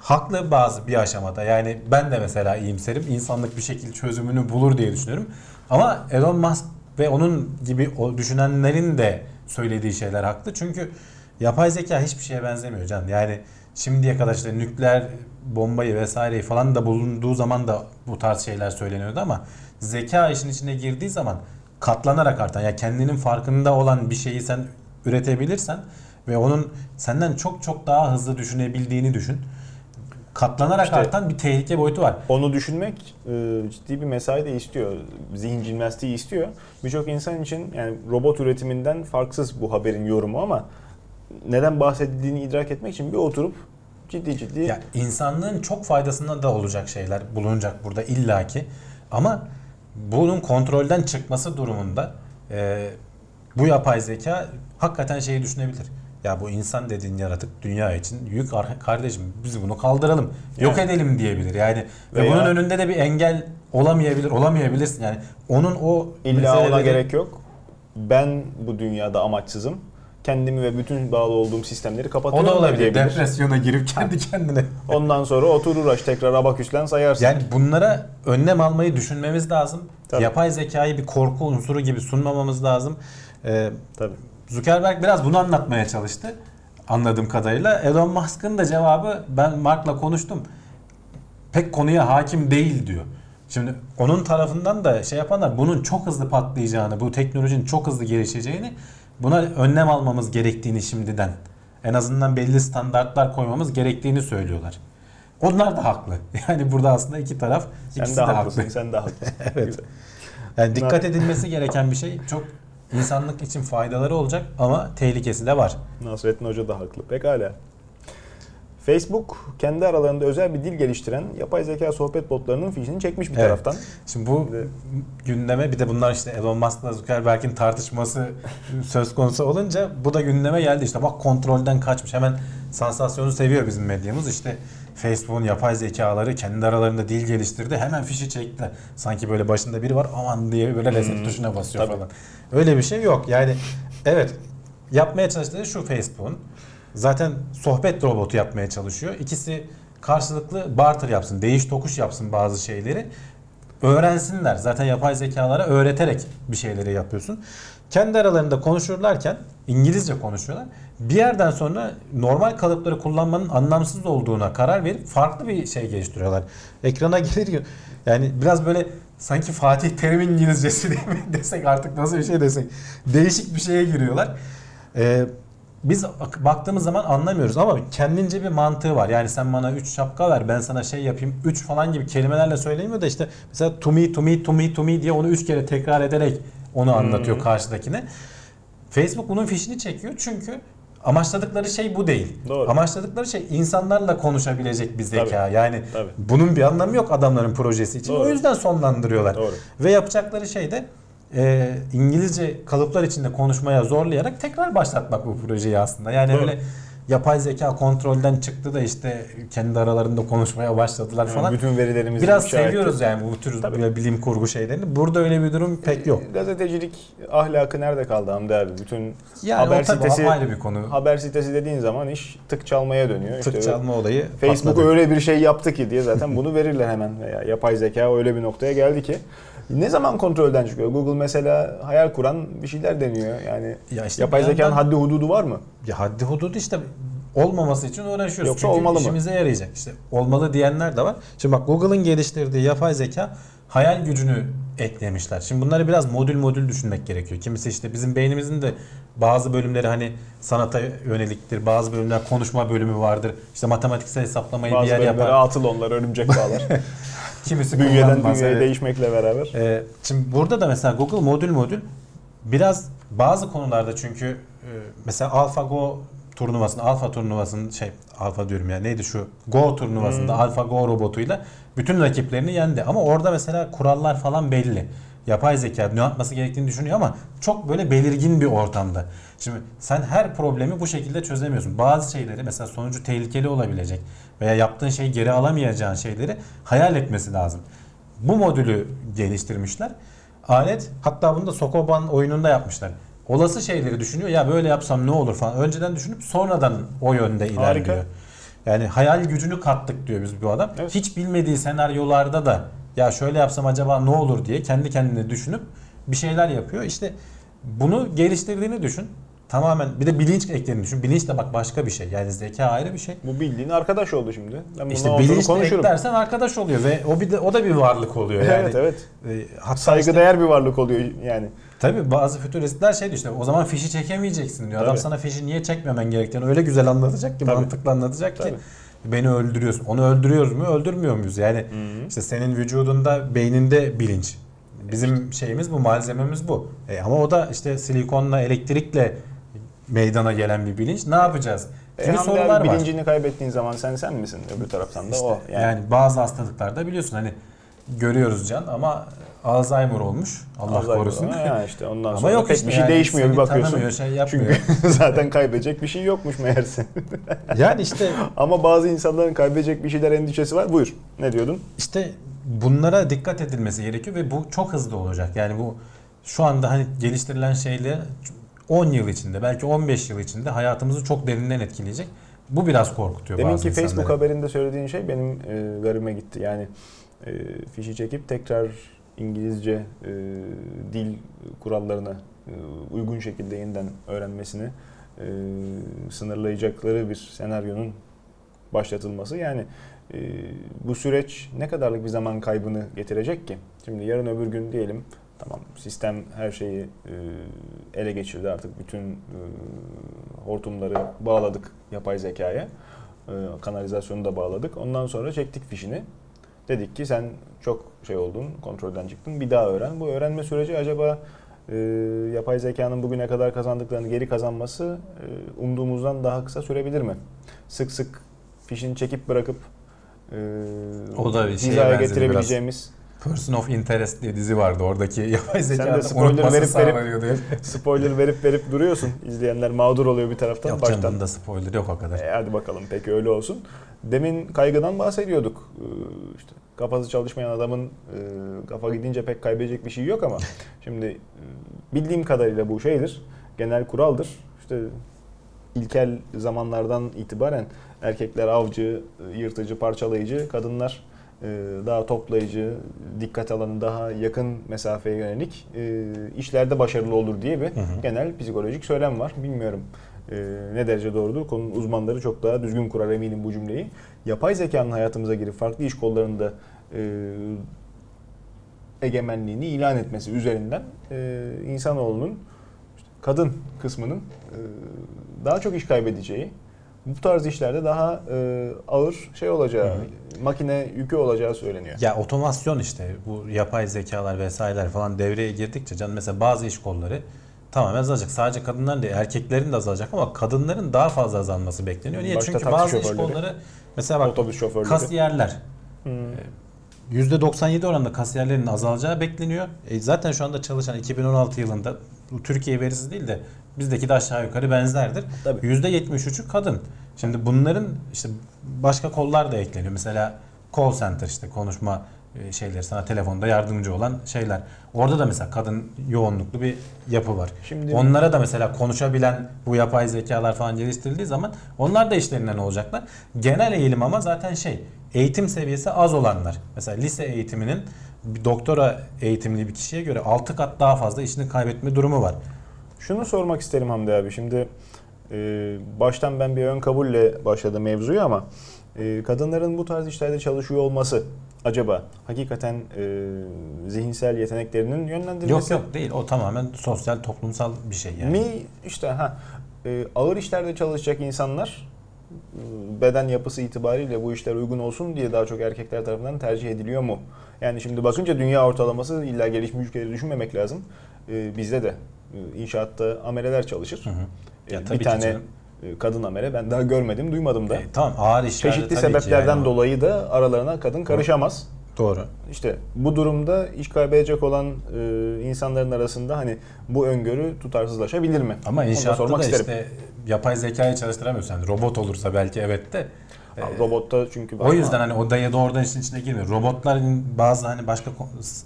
Haklı bazı bir aşamada. Yani ben de mesela iyimserim. İnsanlık bir şekilde çözümünü bulur diye düşünüyorum. Ama Elon Musk ve onun gibi o düşünenlerin de söylediği şeyler haklı. Çünkü yapay zeka hiçbir şeye benzemiyor can. Yani şimdiye kadar işte nükleer bombayı vesaireyi falan da bulunduğu zaman da bu tarz şeyler söyleniyordu ama zeka işin içine girdiği zaman katlanarak artan yani kendinin farkında olan bir şeyi sen üretebilirsen ve onun senden çok çok daha hızlı düşünebildiğini düşün. Katlanarak İşte- artan bir tehlike boyutu var. Onu düşünmek e, ciddi bir mesai de istiyor. Zihin jimnastiği istiyor. Birçok insan için yani robot üretiminden farksız bu haberin yorumu ama neden bahsedildiğini idrak etmek için bir oturup ciddi ciddi Ya insanlığın çok faydasına da olacak şeyler bulunacak burada illaki. Ama bunun kontrolden çıkması durumunda e, bu yapay zeka hakikaten şeyi düşünebilir. Ya bu insan dediğin yaratık dünya için yük ar- kardeşim biz bunu kaldıralım. Yok Yani. edelim diyebilir. Yani ve Veya- bunun önünde de bir engel olamayabilir, olamayabilirsin. Yani onun o illa ona gerek yok. Ben bu dünyada amaçsızım. Kendimi ve bütün bağlı olduğum sistemleri o kapatıyorum da olabilir. diyebilir. Depresyona girip kendi kendine Ondan sonra otur uğraş tekrar abaküslen sayarsın. Yani bunlara önlem almayı düşünmemiz lazım. Tabii. Yapay zekayı bir korku unsuru gibi sunmamamız lazım. Ee, Tabii. Zuckerberg biraz bunu anlatmaya çalıştı. Anladığım kadarıyla. Elon Musk'ın da cevabı ben Mark'la konuştum. Pek konuya hakim değil diyor. Şimdi onun tarafından da şey yapanlar bunun çok hızlı patlayacağını, bu teknolojinin çok hızlı gelişeceğini, buna önlem almamız gerektiğini şimdiden, en azından belli standartlar koymamız gerektiğini söylüyorlar. Onlar da haklı. Yani burada aslında iki taraf Sen ikisi de de haklısın. haklı. Sen de haklısın. Evet. Yani dikkat edilmesi gereken bir şey çok insanlık için faydaları olacak ama tehlikesi de var. Nasrettin Hoca da haklı. Pekala. Facebook kendi aralarında özel bir dil geliştiren yapay zeka sohbet botlarının fişini çekmiş bir Evet. taraftan. Şimdi bu Ve- gündeme bir de bunlar işte Elon Musk'la Zuckerberg'in tartışması söz konusu olunca bu da gündeme geldi. İşte bak kontrolden kaçmış. Hemen sansasyonu seviyor bizim medyamız. İşte Facebook'un yapay zekaları kendi aralarında dil geliştirdi. Hemen fişi çektiler. Sanki böyle başında biri var aman diye böyle reset Hmm, tuşuna basıyor tabii. falan. Öyle bir şey yok. Yani evet yapmaya çalıştığı şu Facebook'un zaten sohbet robotu yapmaya çalışıyor. İkisi karşılıklı barter yapsın, değiş tokuş yapsın bazı şeyleri. Öğrensinler. Zaten yapay zekalara öğreterek bir şeyleri yapıyorsun. Kendi aralarında konuşurlarken İngilizce konuşuyorlar. Bir yerden sonra normal kalıpları kullanmanın anlamsız olduğuna karar verip farklı bir şey geliştiriyorlar. Ekrana gelir yani biraz böyle sanki Fatih Terim İngilizcesi diye mi desek artık nasıl bir şey desek. Değişik bir şeye giriyorlar. Ee, biz ak- baktığımız zaman anlamıyoruz ama kendince bir mantığı var. Yani sen bana 3 şapka ver ben sana şey yapayım 3 falan gibi kelimelerle söylemiyor da işte mesela to me to me to me to me diye onu 3 kere tekrar ederek onu anlatıyor karşıdakine. Facebook bunun fişini çekiyor çünkü amaçladıkları şey bu değil. Doğru. Amaçladıkları şey insanlarla konuşabilecek bir zeka. Tabii. Yani Tabii. bunun bir anlamı yok adamların projesi için. Doğru. O yüzden sonlandırıyorlar. Doğru. Ve yapacakları şey de e, İngilizce kalıplar içinde konuşmaya zorlayarak tekrar başlatmak bu projeyi aslında. Yani Doğru. öyle yapay zeka kontrolden çıktı da işte kendi aralarında konuşmaya başladılar Yani falan. bütün verilerimizi Biraz ifşa etti. seviyoruz yani bu tür Tabii. böyle bilim kurgu şeylerini. Burada öyle bir durum pek yok. Gazetecilik ahlakı nerede kaldı Hamdi abi? Bütün Yani haber sitesi ayrı bir konu. haber sitesi dediğin zaman iş tık çalmaya dönüyor. Tık İşte çalma olayı Facebook patladı. öyle bir şey yaptı ki diye zaten bunu verirler hemen. Veya yapay zeka öyle bir noktaya geldi ki. Ne zaman kontrolden çıkıyor? Google mesela hayal kuran bir şeyler deniyor. Yani Ya işte yapay bir zekanın yandan- haddi hududu var mı? Ya haddi hududu işte olmaması için uğraşıyoruz. Yoksa Çünkü olmalı mı? işimize yarayacak. İşte olmalı diyenler de var. Şimdi bak Google'ın geliştirdiği yapay zeka hayal gücünü eklemişler. Şimdi bunları biraz modül modül düşünmek gerekiyor. Kimisi işte bizim beynimizin de bazı bölümleri hani sanata yöneliktir. Bazı bölümler konuşma bölümü vardır. İşte matematiksel hesaplamayı bir Bazı yer bölümlere yapar. atıl onlar, örümcek bağlar. Kimisi Bünyeden bünyeye Evet. değişmekle beraber. Ee, şimdi burada da mesela Google modül modül biraz bazı konularda çünkü e, mesela AlphaGo turnuvasında, Alpha turnuvasının şey Alpha diyorum ya neydi şu Go turnuvasında Hmm. AlphaGo robotuyla bütün rakiplerini yendi. Ama orada mesela kurallar falan belli. Yapay zeka ne yapması gerektiğini düşünüyor ama çok böyle belirgin bir ortamda. Şimdi sen her problemi bu şekilde çözemiyorsun. Bazı şeyleri mesela sonucu tehlikeli olabilecek veya yaptığın şeyi geri alamayacağın şeyleri hayal etmesi lazım. Bu modülü geliştirmişler. Alet hatta bunu da Sokoban oyununda yapmışlar. Olası şeyleri düşünüyor. Ya böyle yapsam ne olur falan. Önceden düşünüp sonradan o yönde ilerliyor. Harika. Yani hayal gücünü kattık diyor biz bu adam. Evet. Hiç bilmediği senaryolarda da ya şöyle yapsam acaba ne olur diye kendi kendine düşünüp bir şeyler yapıyor. İşte bunu geliştirdiğini düşün. Tamamen bir de bilinç eklediğini düşün. Bilinç de bak başka bir şey. Yani zeka ayrı bir şey. Bu bildiğin arkadaş oldu şimdi. Ben İşte bilinç eklersen arkadaş oluyor ve o bir de o da bir varlık oluyor yani. Evet evet. E, hatta işte- Saygıdeğer bir varlık oluyor yani. Tabii bazı fütüristler şey diyor işte o zaman fişi çekemeyeceksin diyor. Adam Tabii. sana fişi niye çekmemen gerektiğini öyle güzel anlatacak ki Tabii. mantıklı anlatacak ki Tabii. Beni öldürüyorsun. Onu öldürüyoruz mu öldürmüyor muyuz? Yani Hı. işte senin vücudunda beyninde bilinç. Bizim şeyimiz bu malzememiz bu. E ama o da işte silikonla elektrikle meydana gelen bir bilinç. Ne yapacağız? E, Hamdi sorular abi, var. bilincini kaybettiğin zaman sen sen misin? Öbür taraftan da İşte o. yani. Yani, bazı hastalıklarda biliyorsun hani görüyoruz can ama Alzheimer olmuş. Allah Alzheimer korusun. Ya işte ondan Ama sonra yok pek işte bir şey yani değişmiyor bir bakıyorsun. şey yapmıyor. Çünkü zaten kaybedecek bir şey yokmuş meğerse. yani işte Ama bazı insanların kaybedecek bir şeyler endişesi var. Buyur. Ne diyordun? İşte bunlara dikkat edilmesi gerekiyor ve bu çok hızlı olacak. Yani bu şu anda hani geliştirilen şeyler 10 yıl içinde belki 15 yıl içinde hayatımızı çok derinden etkileyecek. Bu biraz korkutuyor Demin bazı ki Facebook insanları. haberinde söylediğin şey benim e, garime gitti. Yani e, fişi çekip tekrar İngilizce e, dil kurallarına e, uygun şekilde yeniden öğrenmesini e, sınırlayacakları bir senaryonun başlatılması. Yani e, bu süreç ne kadarlık bir zaman kaybını getirecek ki? Şimdi yarın öbür gün diyelim tamam sistem her şeyi e, ele geçirdi artık bütün e, hortumları bağladık yapay zekaya. E, kanalizasyonu da bağladık. Ondan sonra çektik fişini. Dedik ki sen çok şey oldun, kontrolden çıktın. Bir daha öğren. Bu öğrenme süreci acaba e, yapay zekanın bugüne kadar kazandıklarını geri kazanması e, umduğumuzdan daha kısa sürebilir mi? Sık sık fişini çekip bırakıp e, O da bir hizaya benzedi getirebileceğimiz Person of Interest diye dizi vardı. Oradaki yapay Sen de zeka spoiler unutması verip verip- spoiler verip verip duruyorsun. İzleyenler mağdur oluyor bir taraftan. Yok baştan. canım bunda spoiler yok o kadar. E, hadi bakalım peki öyle olsun. Demin kaygıdan bahsediyorduk. Ee, işte kafası çalışmayan adamın e, kafa gidince pek kaybedecek bir şey yok ama şimdi e, bildiğim kadarıyla bu şeydir. Genel kuraldır. İşte ilkel zamanlardan itibaren erkekler avcı, e, yırtıcı, parçalayıcı, kadınlar daha toplayıcı, dikkat alanı daha yakın mesafeye yönelik e, işlerde başarılı olur diye bir Hı hı. genel psikolojik söylem var. Bilmiyorum e, ne derece doğrudur. Konunun uzmanları çok daha düzgün kurar eminim bu cümleyi. Yapay zekanın hayatımıza girip farklı iş kollarında egemenliğini ilan etmesi üzerinden insanoğlunun kadın kısmının daha çok iş kaybedeceği, bu tarz işlerde daha e, ağır şey olacağı, Hı makine yükü olacağı söyleniyor. Ya otomasyon işte bu yapay zekalar vesaireler falan devreye girdikçe can mesela bazı iş kolları tamamen azalacak. Sadece kadınların değil erkeklerin de azalacak ama kadınların daha fazla azalması bekleniyor. Niye? Başta Çünkü bazı iş kolları mesela bak Otobüs şoförleri. kasiyerler Hmm. %97 oranında kasiyerlerin azalacağı bekleniyor. E zaten şu anda çalışan 2016 yılında bu Türkiye verisi değil de bizdeki de aşağı yukarı benzerdir. Tabii. %73'ü kadın. Şimdi bunların işte başka kollar da ekleniyor. Mesela call center işte konuşma e, şeyleri sana telefonda yardımcı olan şeyler. Orada da mesela kadın yoğunluklu bir yapı var. Şimdi Onlara da mesela konuşabilen bu yapay zekalar falan geliştirildiği zaman onlar da işlerinden olacaklar. Genel eğilim ama zaten şey eğitim seviyesi az olanlar. Mesela lise eğitiminin bir doktora eğitimli bir kişiye göre 6 kat daha fazla işini kaybetme durumu var. Şunu sormak isterim Hamdi abi. Şimdi e, baştan ben bir ön kabulle başladım mevzuyu ama e, kadınların bu tarz işlerde çalışıyor olması acaba hakikaten e, zihinsel yeteneklerinin yönlendirilmesi Yok yok değil o tamamen sosyal toplumsal bir şey yani. mi işte ha e, ağır işlerde çalışacak insanlar beden yapısı itibariyle bu işler uygun olsun diye daha çok erkekler tarafından tercih ediliyor mu? Yani şimdi bakınca dünya ortalaması illa gelişmiş ülkeleri düşünmemek lazım. E, bizde de e, inşaatta amereler çalışır. Hı hı. E, Ya tabii bir tane canım. e, kadın amere ben daha görmedim, duymadım da. E, tamam ağır işlerde Çeşitli sebeplerden yani dolayı da aralarına kadın karışamaz. Doğru. İşte bu durumda iş kaybedecek olan e, insanların arasında hani bu öngörü tutarsızlaşabilir mi? Ama inşaatta sormak da isterim. işte yapay zekayı çalıştıramıyorsun. Yani robot olursa belki evet de. E, robotta çünkü O yüzden hani o dayı doğrudan işin içine girmiyor. Robotların bazı hani başka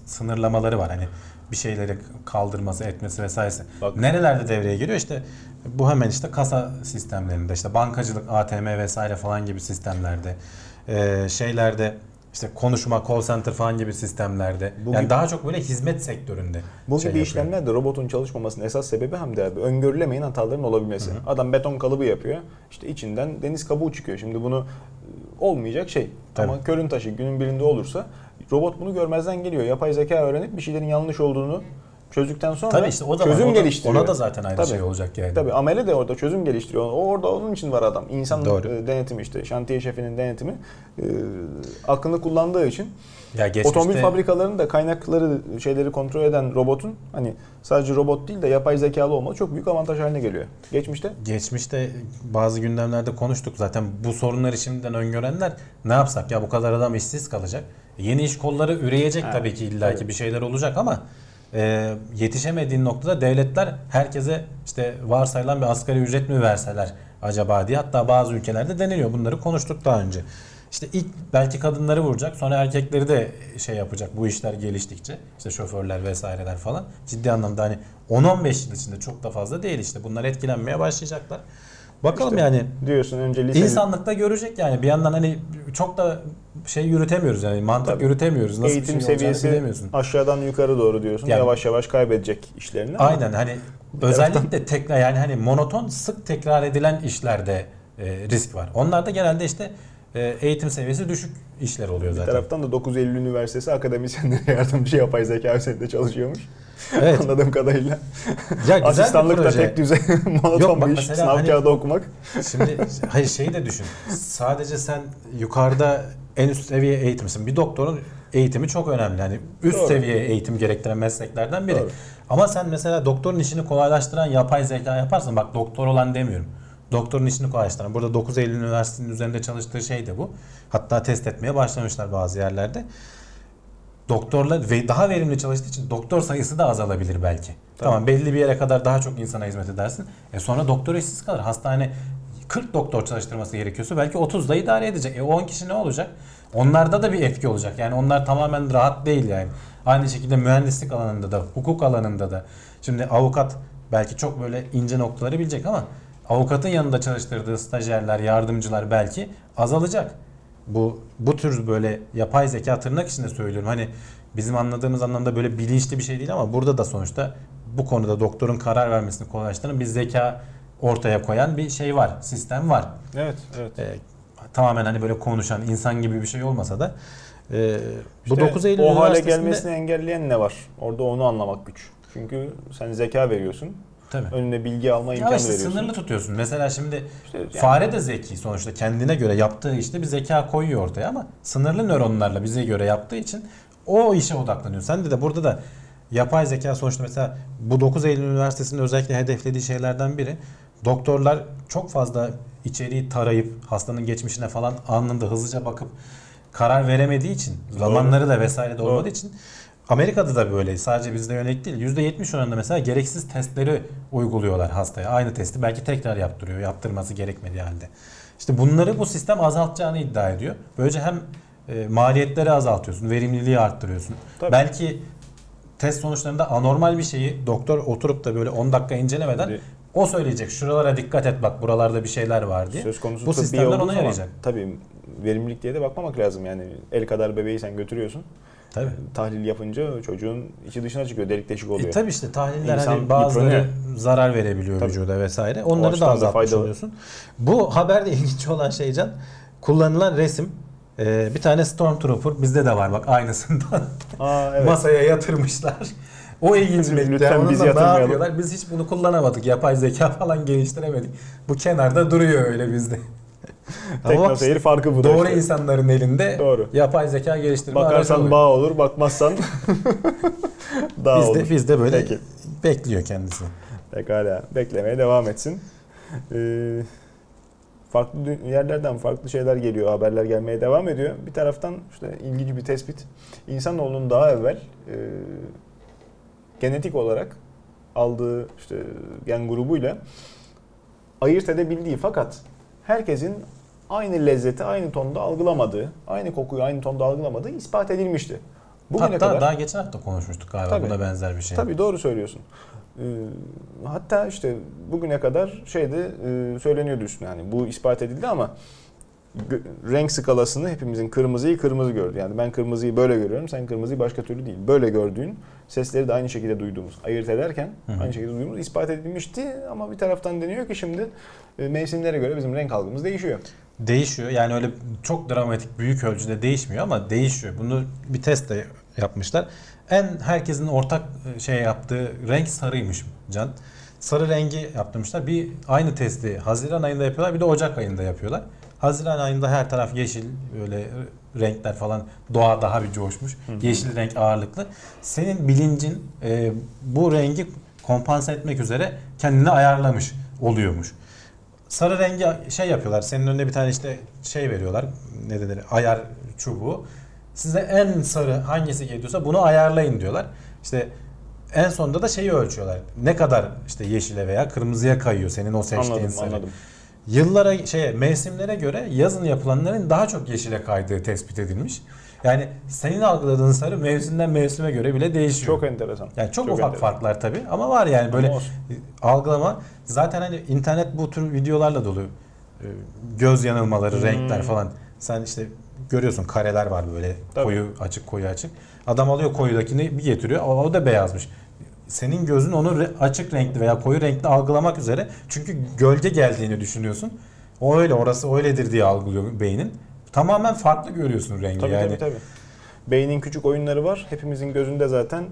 sınırlamaları var. Hani bir şeyleri kaldırması, etmesi vesairesi. Bak. Nerelerde devreye giriyor? İşte bu hemen işte kasa sistemlerinde, işte bankacılık, ATM vesaire falan gibi sistemlerde, e, şeylerde işte konuşma, call center falan gibi sistemlerde. Bu yani gibi- daha çok böyle hizmet sektöründe. Bu şey gibi yapıyor. işlemlerde robotun çalışmamasının esas sebebi hem de abi öngörülemeyen hataların olabilmesi. Adam beton kalıbı yapıyor. İşte içinden deniz kabuğu çıkıyor. Şimdi bunu e, olmayacak şey. Tabii. Ama körün taşı günün birinde olursa robot bunu görmezden geliyor. Yapay zeka öğrenip bir şeylerin yanlış olduğunu çözdükten sonra Tabii işte o zaman çözüm o da- geliştiriyor. Ona da zaten aynı Tabii. şey olacak yani. Tabii amele de orada çözüm geliştiriyor. O orada onun için var adam. İnsan Doğru. e, denetimi işte şantiye şefinin denetimi e, aklını kullandığı için Ya geçmişte Otomobil fabrikalarının da kaynakları şeyleri kontrol eden robotun hani sadece robot değil de yapay zekalı olması çok büyük avantaj haline geliyor. Geçmişte Geçmişte bazı gündemlerde konuştuk zaten bu sorunları şimdiden öngörenler ne yapsak ya bu kadar adam işsiz kalacak. Yeni iş kolları üreyecek Ha, tabii ki illaki tabii. bir şeyler olacak ama e, yetişemediğin noktada devletler herkese işte varsayılan bir asgari ücret mi verseler acaba diye. Hatta bazı ülkelerde deniliyor. Bunları konuştuk daha önce. İşte ilk belki kadınları vuracak sonra erkekleri de şey yapacak bu işler geliştikçe. İşte şoförler vesaireler falan. Ciddi anlamda hani 10-15 yıl içinde çok da fazla değil işte. Bunlar etkilenmeye başlayacaklar. Bakalım İşte yani diyorsun önce lise insanlıkta görecek yani bir yandan hani çok da şey yürütemiyoruz yani mantık Tabii. yürütemiyoruz. Nasıl eğitim bir şey seviyesi bilemiyorsun. aşağıdan yukarı doğru diyorsun. Yani- yavaş yavaş kaybedecek işlerini. Aynen hani özellikle tekrar yani hani monoton sık tekrar edilen işlerde e, risk var. Onlarda genelde işte eğitim seviyesi düşük işler oluyor Bir zaten. taraftan da 9 Eylül Üniversitesi akademisyenlere yardımcı yapay zeka üzerinde çalışıyormuş. Evet. Anladığım kadarıyla. Ya bir Asistanlıkta proje. tek düzey monoton bir iş. Sınav hani- kağıdı okumak. Şimdi hayır şeyi de düşün. Sadece sen yukarıda en üst seviye eğitimsin. Bir doktorun eğitimi çok önemli. Yani üst Doğru. seviye eğitim gerektiren mesleklerden biri. Doğru. Ama sen mesela doktorun işini kolaylaştıran yapay zeka yaparsın. Bak doktor olan demiyorum. Doktorun işini kolaylaştıran. Burada 9 Eylül Üniversitesi'nin üzerinde çalıştığı şey de bu. Hatta test etmeye başlamışlar bazı yerlerde. Doktorlar ve daha verimli çalıştığı için doktor sayısı da azalabilir belki. Tamam, belli bir yere kadar daha çok insana hizmet edersin. E sonra doktor işsiz kalır. Hastane 40 doktor çalıştırması gerekiyorsa belki 30 da idare edecek. E 10 kişi ne olacak? Onlarda da bir etki olacak. Yani onlar tamamen rahat değil yani. Aynı şekilde mühendislik alanında da, hukuk alanında da. Şimdi avukat belki çok böyle ince noktaları bilecek ama avukatın yanında çalıştırdığı stajyerler, yardımcılar belki azalacak. Bu bu tür böyle yapay zeka tırnak içinde söylüyorum. Hani bizim anladığımız anlamda böyle bilinçli bir şey değil ama burada da sonuçta bu konuda doktorun karar vermesini kolaylaştıran bir zeka ortaya koyan bir şey var, sistem var. Evet, evet. Ee, tamamen hani böyle konuşan insan gibi bir şey olmasa da e, bu İşte 9 Eylül o hale gelmesini engelleyen ne var? Orada onu anlamak güç. Çünkü sen zeka veriyorsun. Tabii. Önüne bilgi alma imkanı işte veriyorsun. sınırlı tutuyorsun. Mesela şimdi İşte yani- fare de zeki sonuçta kendine göre yaptığı işte bir zeka koyuyor ortaya ama sınırlı nöronlarla bize göre yaptığı için o işe odaklanıyor. Sen de de burada da yapay zeka sonuçta mesela bu 9 Eylül Üniversitesi'nin özellikle hedeflediği şeylerden biri doktorlar çok fazla içeriği tarayıp hastanın geçmişine falan anında hızlıca bakıp karar veremediği için zamanları da vesaire de olmadığı Doğru. için Amerika'da da böyle sadece bizde yönelik değil. %70 oranında mesela gereksiz testleri uyguluyorlar hastaya. Aynı testi belki tekrar yaptırıyor yaptırması gerekmediği halde. İşte bunları bu sistem azaltacağını iddia ediyor. Böylece hem e, maliyetleri azaltıyorsun, verimliliği arttırıyorsun. Tabii. Belki test sonuçlarında anormal bir şeyi doktor oturup da böyle 10 dakika incelemeden Şimdi- o söyleyecek. Şuralara dikkat et bak buralarda bir şeyler var diye. Söz konusu bu sistemler ona yarayacak. Tabii verimlilik diye de bakmamak lazım yani. El kadar bebeği sen götürüyorsun. Tabii. Tahlil yapınca çocuğun içi dışına çıkıyor. Delik deşik oluyor. E tabii işte tahliller İnsan hani bazıları yıpranıyor. zarar verebiliyor Tabii. vücuda vesaire. Onları da azaltmış faydalı. oluyorsun. Bu haberde ilginç olan şey Can kullanılan resim e, bir tane Stormtrooper bizde de var bak aynısından Aa evet. masaya yatırmışlar. O ilginç Lütfen bekliyor. Onunla biz ne yatırmayalım. Biz hiç bunu kullanamadık. Yapay zeka falan geliştiremedik. Bu kenarda duruyor öyle bizde. Tekno seyir farkı bu da doğru işte. insanların elinde Doğru. yapay zeka geliştirme Bakarsan bağ olur, bakmazsan dağ Biz olur. de, biz de böyle Peki. bekliyor kendisi. Pekala. Beklemeye devam etsin. Ee, farklı yerlerden farklı şeyler geliyor, haberler gelmeye devam ediyor. Bir taraftan işte ilginç bir tespit. İnsanoğlunun daha evvel e, genetik olarak aldığı işte gen grubuyla ayırt edebildiği fakat herkesin aynı lezzeti aynı tonda algılamadığı, aynı kokuyu aynı tonda algılamadığı ispat edilmişti. Bugüne Hatta kadar daha geçen hafta konuşmuştuk galiba Tabii. buna benzer bir şey. Tabii doğru söylüyorsun. Ee, hatta işte bugüne kadar şeyde e, söyleniyordu üstüne yani bu ispat edildi ama renk skalasını hepimizin kırmızıyı kırmızı gördü. Yani ben kırmızıyı böyle görüyorum, sen kırmızıyı başka türlü değil. Böyle gördüğün sesleri de aynı şekilde duyduğumuz, ayırt ederken Hı hı. aynı şekilde duyduğumuz ispat edilmişti ama bir taraftan deniyor ki şimdi e, mevsimlere göre bizim renk algımız değişiyor. Değişiyor. Yani öyle çok dramatik büyük ölçüde değişmiyor ama değişiyor. Bunu bir test de yapmışlar. En herkesin ortak e, şey yaptığı renk sarıymış Can. Sarı rengi yaptırmışlar. Bir aynı testi Haziran ayında yapıyorlar bir de Ocak ayında yapıyorlar. Haziran ayında her taraf yeşil böyle renkler falan doğa daha bir coşmuş. Yeşil renk ağırlıklı. Senin bilincin e, bu rengi kompanse etmek üzere kendini ayarlamış oluyormuş. Sarı rengi şey yapıyorlar. Senin önüne bir tane işte şey veriyorlar. Ne denir? Ayar çubuğu. Size en sarı hangisi geliyorsa bunu ayarlayın diyorlar. İşte en sonunda da şeyi ölçüyorlar. Ne kadar işte yeşile veya kırmızıya kayıyor senin o seçtiğin Anladım, sarı. anladım. Yıllara şeye mevsimlere göre yazın yapılanların daha çok yeşile kaydığı tespit edilmiş. Yani senin algıladığın sarı mevsimden mevsime göre bile değişiyor. Çok enteresan. Yani çok, ufak enteresan. farklar tabii ama var yani böyle Ama algılama. Zaten hani internet bu tür videolarla dolu. Ee, Göz yanılmaları, Hmm. renkler falan. Sen işte görüyorsun kareler var böyle Tabii. koyu açık koyu açık. Adam alıyor koyudakini bir getiriyor. O, o da beyazmış. Senin gözün onu re- açık renkli veya koyu renkli algılamak üzere. Çünkü gölge geldiğini düşünüyorsun. O öyle orası öyledir diye algılıyor beynin. Tamamen farklı görüyorsun rengi Tabii yani. tabii tabii. Beynin küçük oyunları var. Hepimizin gözünde zaten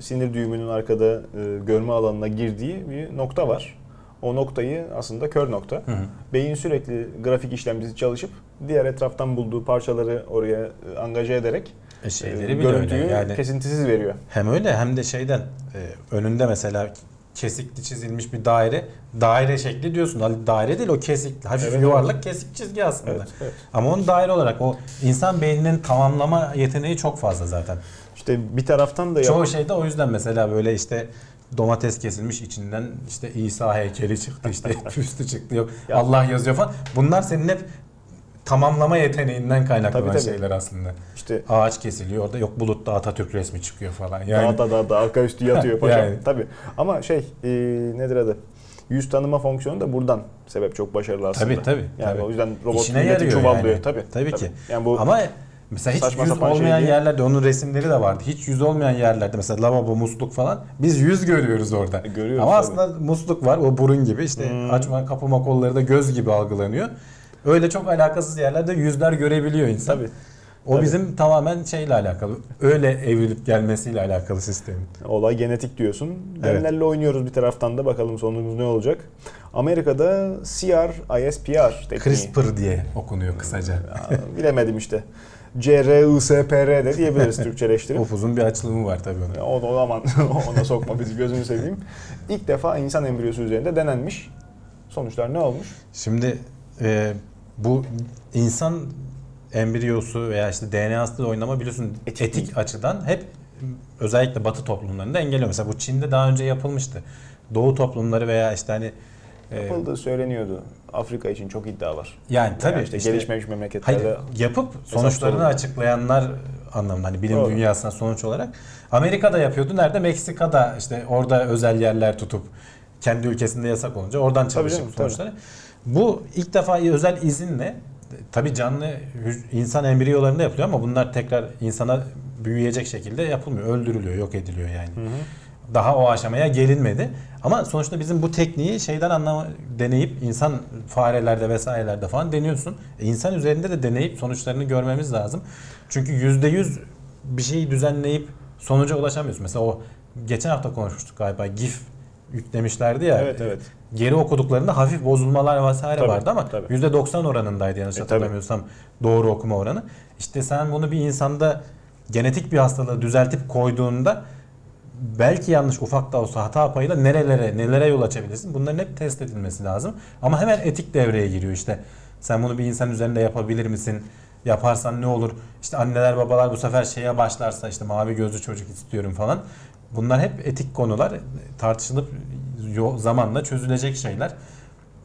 sinir düğümünün arkada e, görme alanına girdiği bir nokta var. O noktayı aslında kör nokta. Hı hı. Beyin sürekli grafik işlemcisi çalışıp diğer etraftan bulduğu parçaları oraya e, angaje ederek E e, şeyleri öyle görüntüyü yani. kesintisiz veriyor. Hem öyle hem de şeyden e, önünde mesela kesikli çizilmiş bir daire. Daire şekli diyorsun. Hani daire değil o kesikli. Hafif Evet, yuvarlak kesik çizgi aslında. Evet, evet. Ama onu daire olarak o insan beyninin tamamlama yeteneği çok fazla zaten. İşte bir taraftan da Çoğu şeyde o yüzden mesela böyle işte domates kesilmiş içinden işte İsa heykeli çıktı işte üstü çıktı yok Ya. Allah yazıyor falan. Bunlar senin hep tamamlama yeteneğinden kaynaklanan Tabii, tabii. şeyler aslında. işte Ağaç kesiliyor orada yok bulutta Atatürk resmi çıkıyor falan. Yani dağda dağda arka üstü yatıyor paşam. Yani. Tabii. Ama şey e, nedir adı? Yüz tanıma fonksiyonu da buradan sebep çok başarılı aslında. Tabii, tabii, Yani tabii. o yüzden robot İşine milleti çuvallıyor. yani. Tabii. Tabii ki. Yani bu Ama mesela hiç saçma yüz şey olmayan diye- yerlerde onun resimleri de vardı. Hiç yüz olmayan yerlerde mesela lavabo, musluk falan biz yüz görüyoruz orada. E, görüyoruz Ama tabii. aslında musluk var o burun gibi işte Hmm. açma kapama kolları da göz gibi algılanıyor. Öyle çok alakasız yerlerde yüzler görebiliyor insan. tabii. O tabii. bizim tamamen şeyle alakalı. Öyle evrilip gelmesiyle alakalı sistemin. Olay genetik diyorsun. Evet. Genlerle oynuyoruz bir taraftan da bakalım sonumuz ne olacak. Amerika'da CR, ISPR tekniği. CRISPR diye okunuyor kısaca. Bilemedim işte. CRISPR de diyebiliriz Türkçeleştirip. Upuzun bir açılımı var tabii onun. O da o aman ona sokma bizi gözünü seveyim. İlk defa insan embriyosu üzerinde denenmiş. Sonuçlar ne olmuş? Şimdi e, bu insan embriyosu veya işte DNA'sı oynama biliyorsun Etik etik, açıdan hep özellikle batı toplumlarında engelliyor. Mesela bu Çin'de daha önce yapılmıştı. Doğu toplumları veya işte hani e, Yapıldığı söyleniyordu. Afrika için çok iddia var. yani tabii Veya işte, işte, gelişmemiş memleketlerde hayır, yapıp sonuçlarını açıklayanlar anlamında hani bilim Doğru. dünyasına sonuç olarak Amerika'da yapıyordu. Nerede? Meksika'da işte orada özel yerler tutup kendi ülkesinde yasak olunca oradan çalışıp sonuçları. Bu ilk defa özel izinle tabi canlı insan embriyolarında yapılıyor ama bunlar tekrar insana büyüyecek şekilde yapılmıyor. Öldürülüyor, yok ediliyor yani. Daha o aşamaya gelinmedi. Ama sonuçta bizim bu tekniği şeyden anlama deneyip insan farelerde vesairelerde falan deniyorsun. E, insan üzerinde de deneyip sonuçlarını görmemiz lazım. Çünkü yüzde yüz bir şeyi düzenleyip sonuca ulaşamıyorsun. Mesela o geçen hafta konuşmuştuk galiba GIF yüklemişlerdi ya. Evet, evet. Geri okuduklarında hafif bozulmalar vesaire Tabii, vardı ama tabii. %90 oranındaydı yanlış E, hatırlamıyorsam doğru okuma oranı. İşte sen bunu bir insanda genetik bir hastalığı düzeltip koyduğunda belki yanlış ufak da olsa hata payıyla nerelere nelere yol açabilirsin. Bunların hep test edilmesi lazım. Ama hemen etik devreye giriyor işte. Sen bunu bir insan üzerinde yapabilir misin? Yaparsan ne olur? İşte anneler babalar bu sefer şeye başlarsa işte mavi gözlü çocuk istiyorum falan. Bunlar hep etik konular tartışılıp zamanla çözülecek şeyler.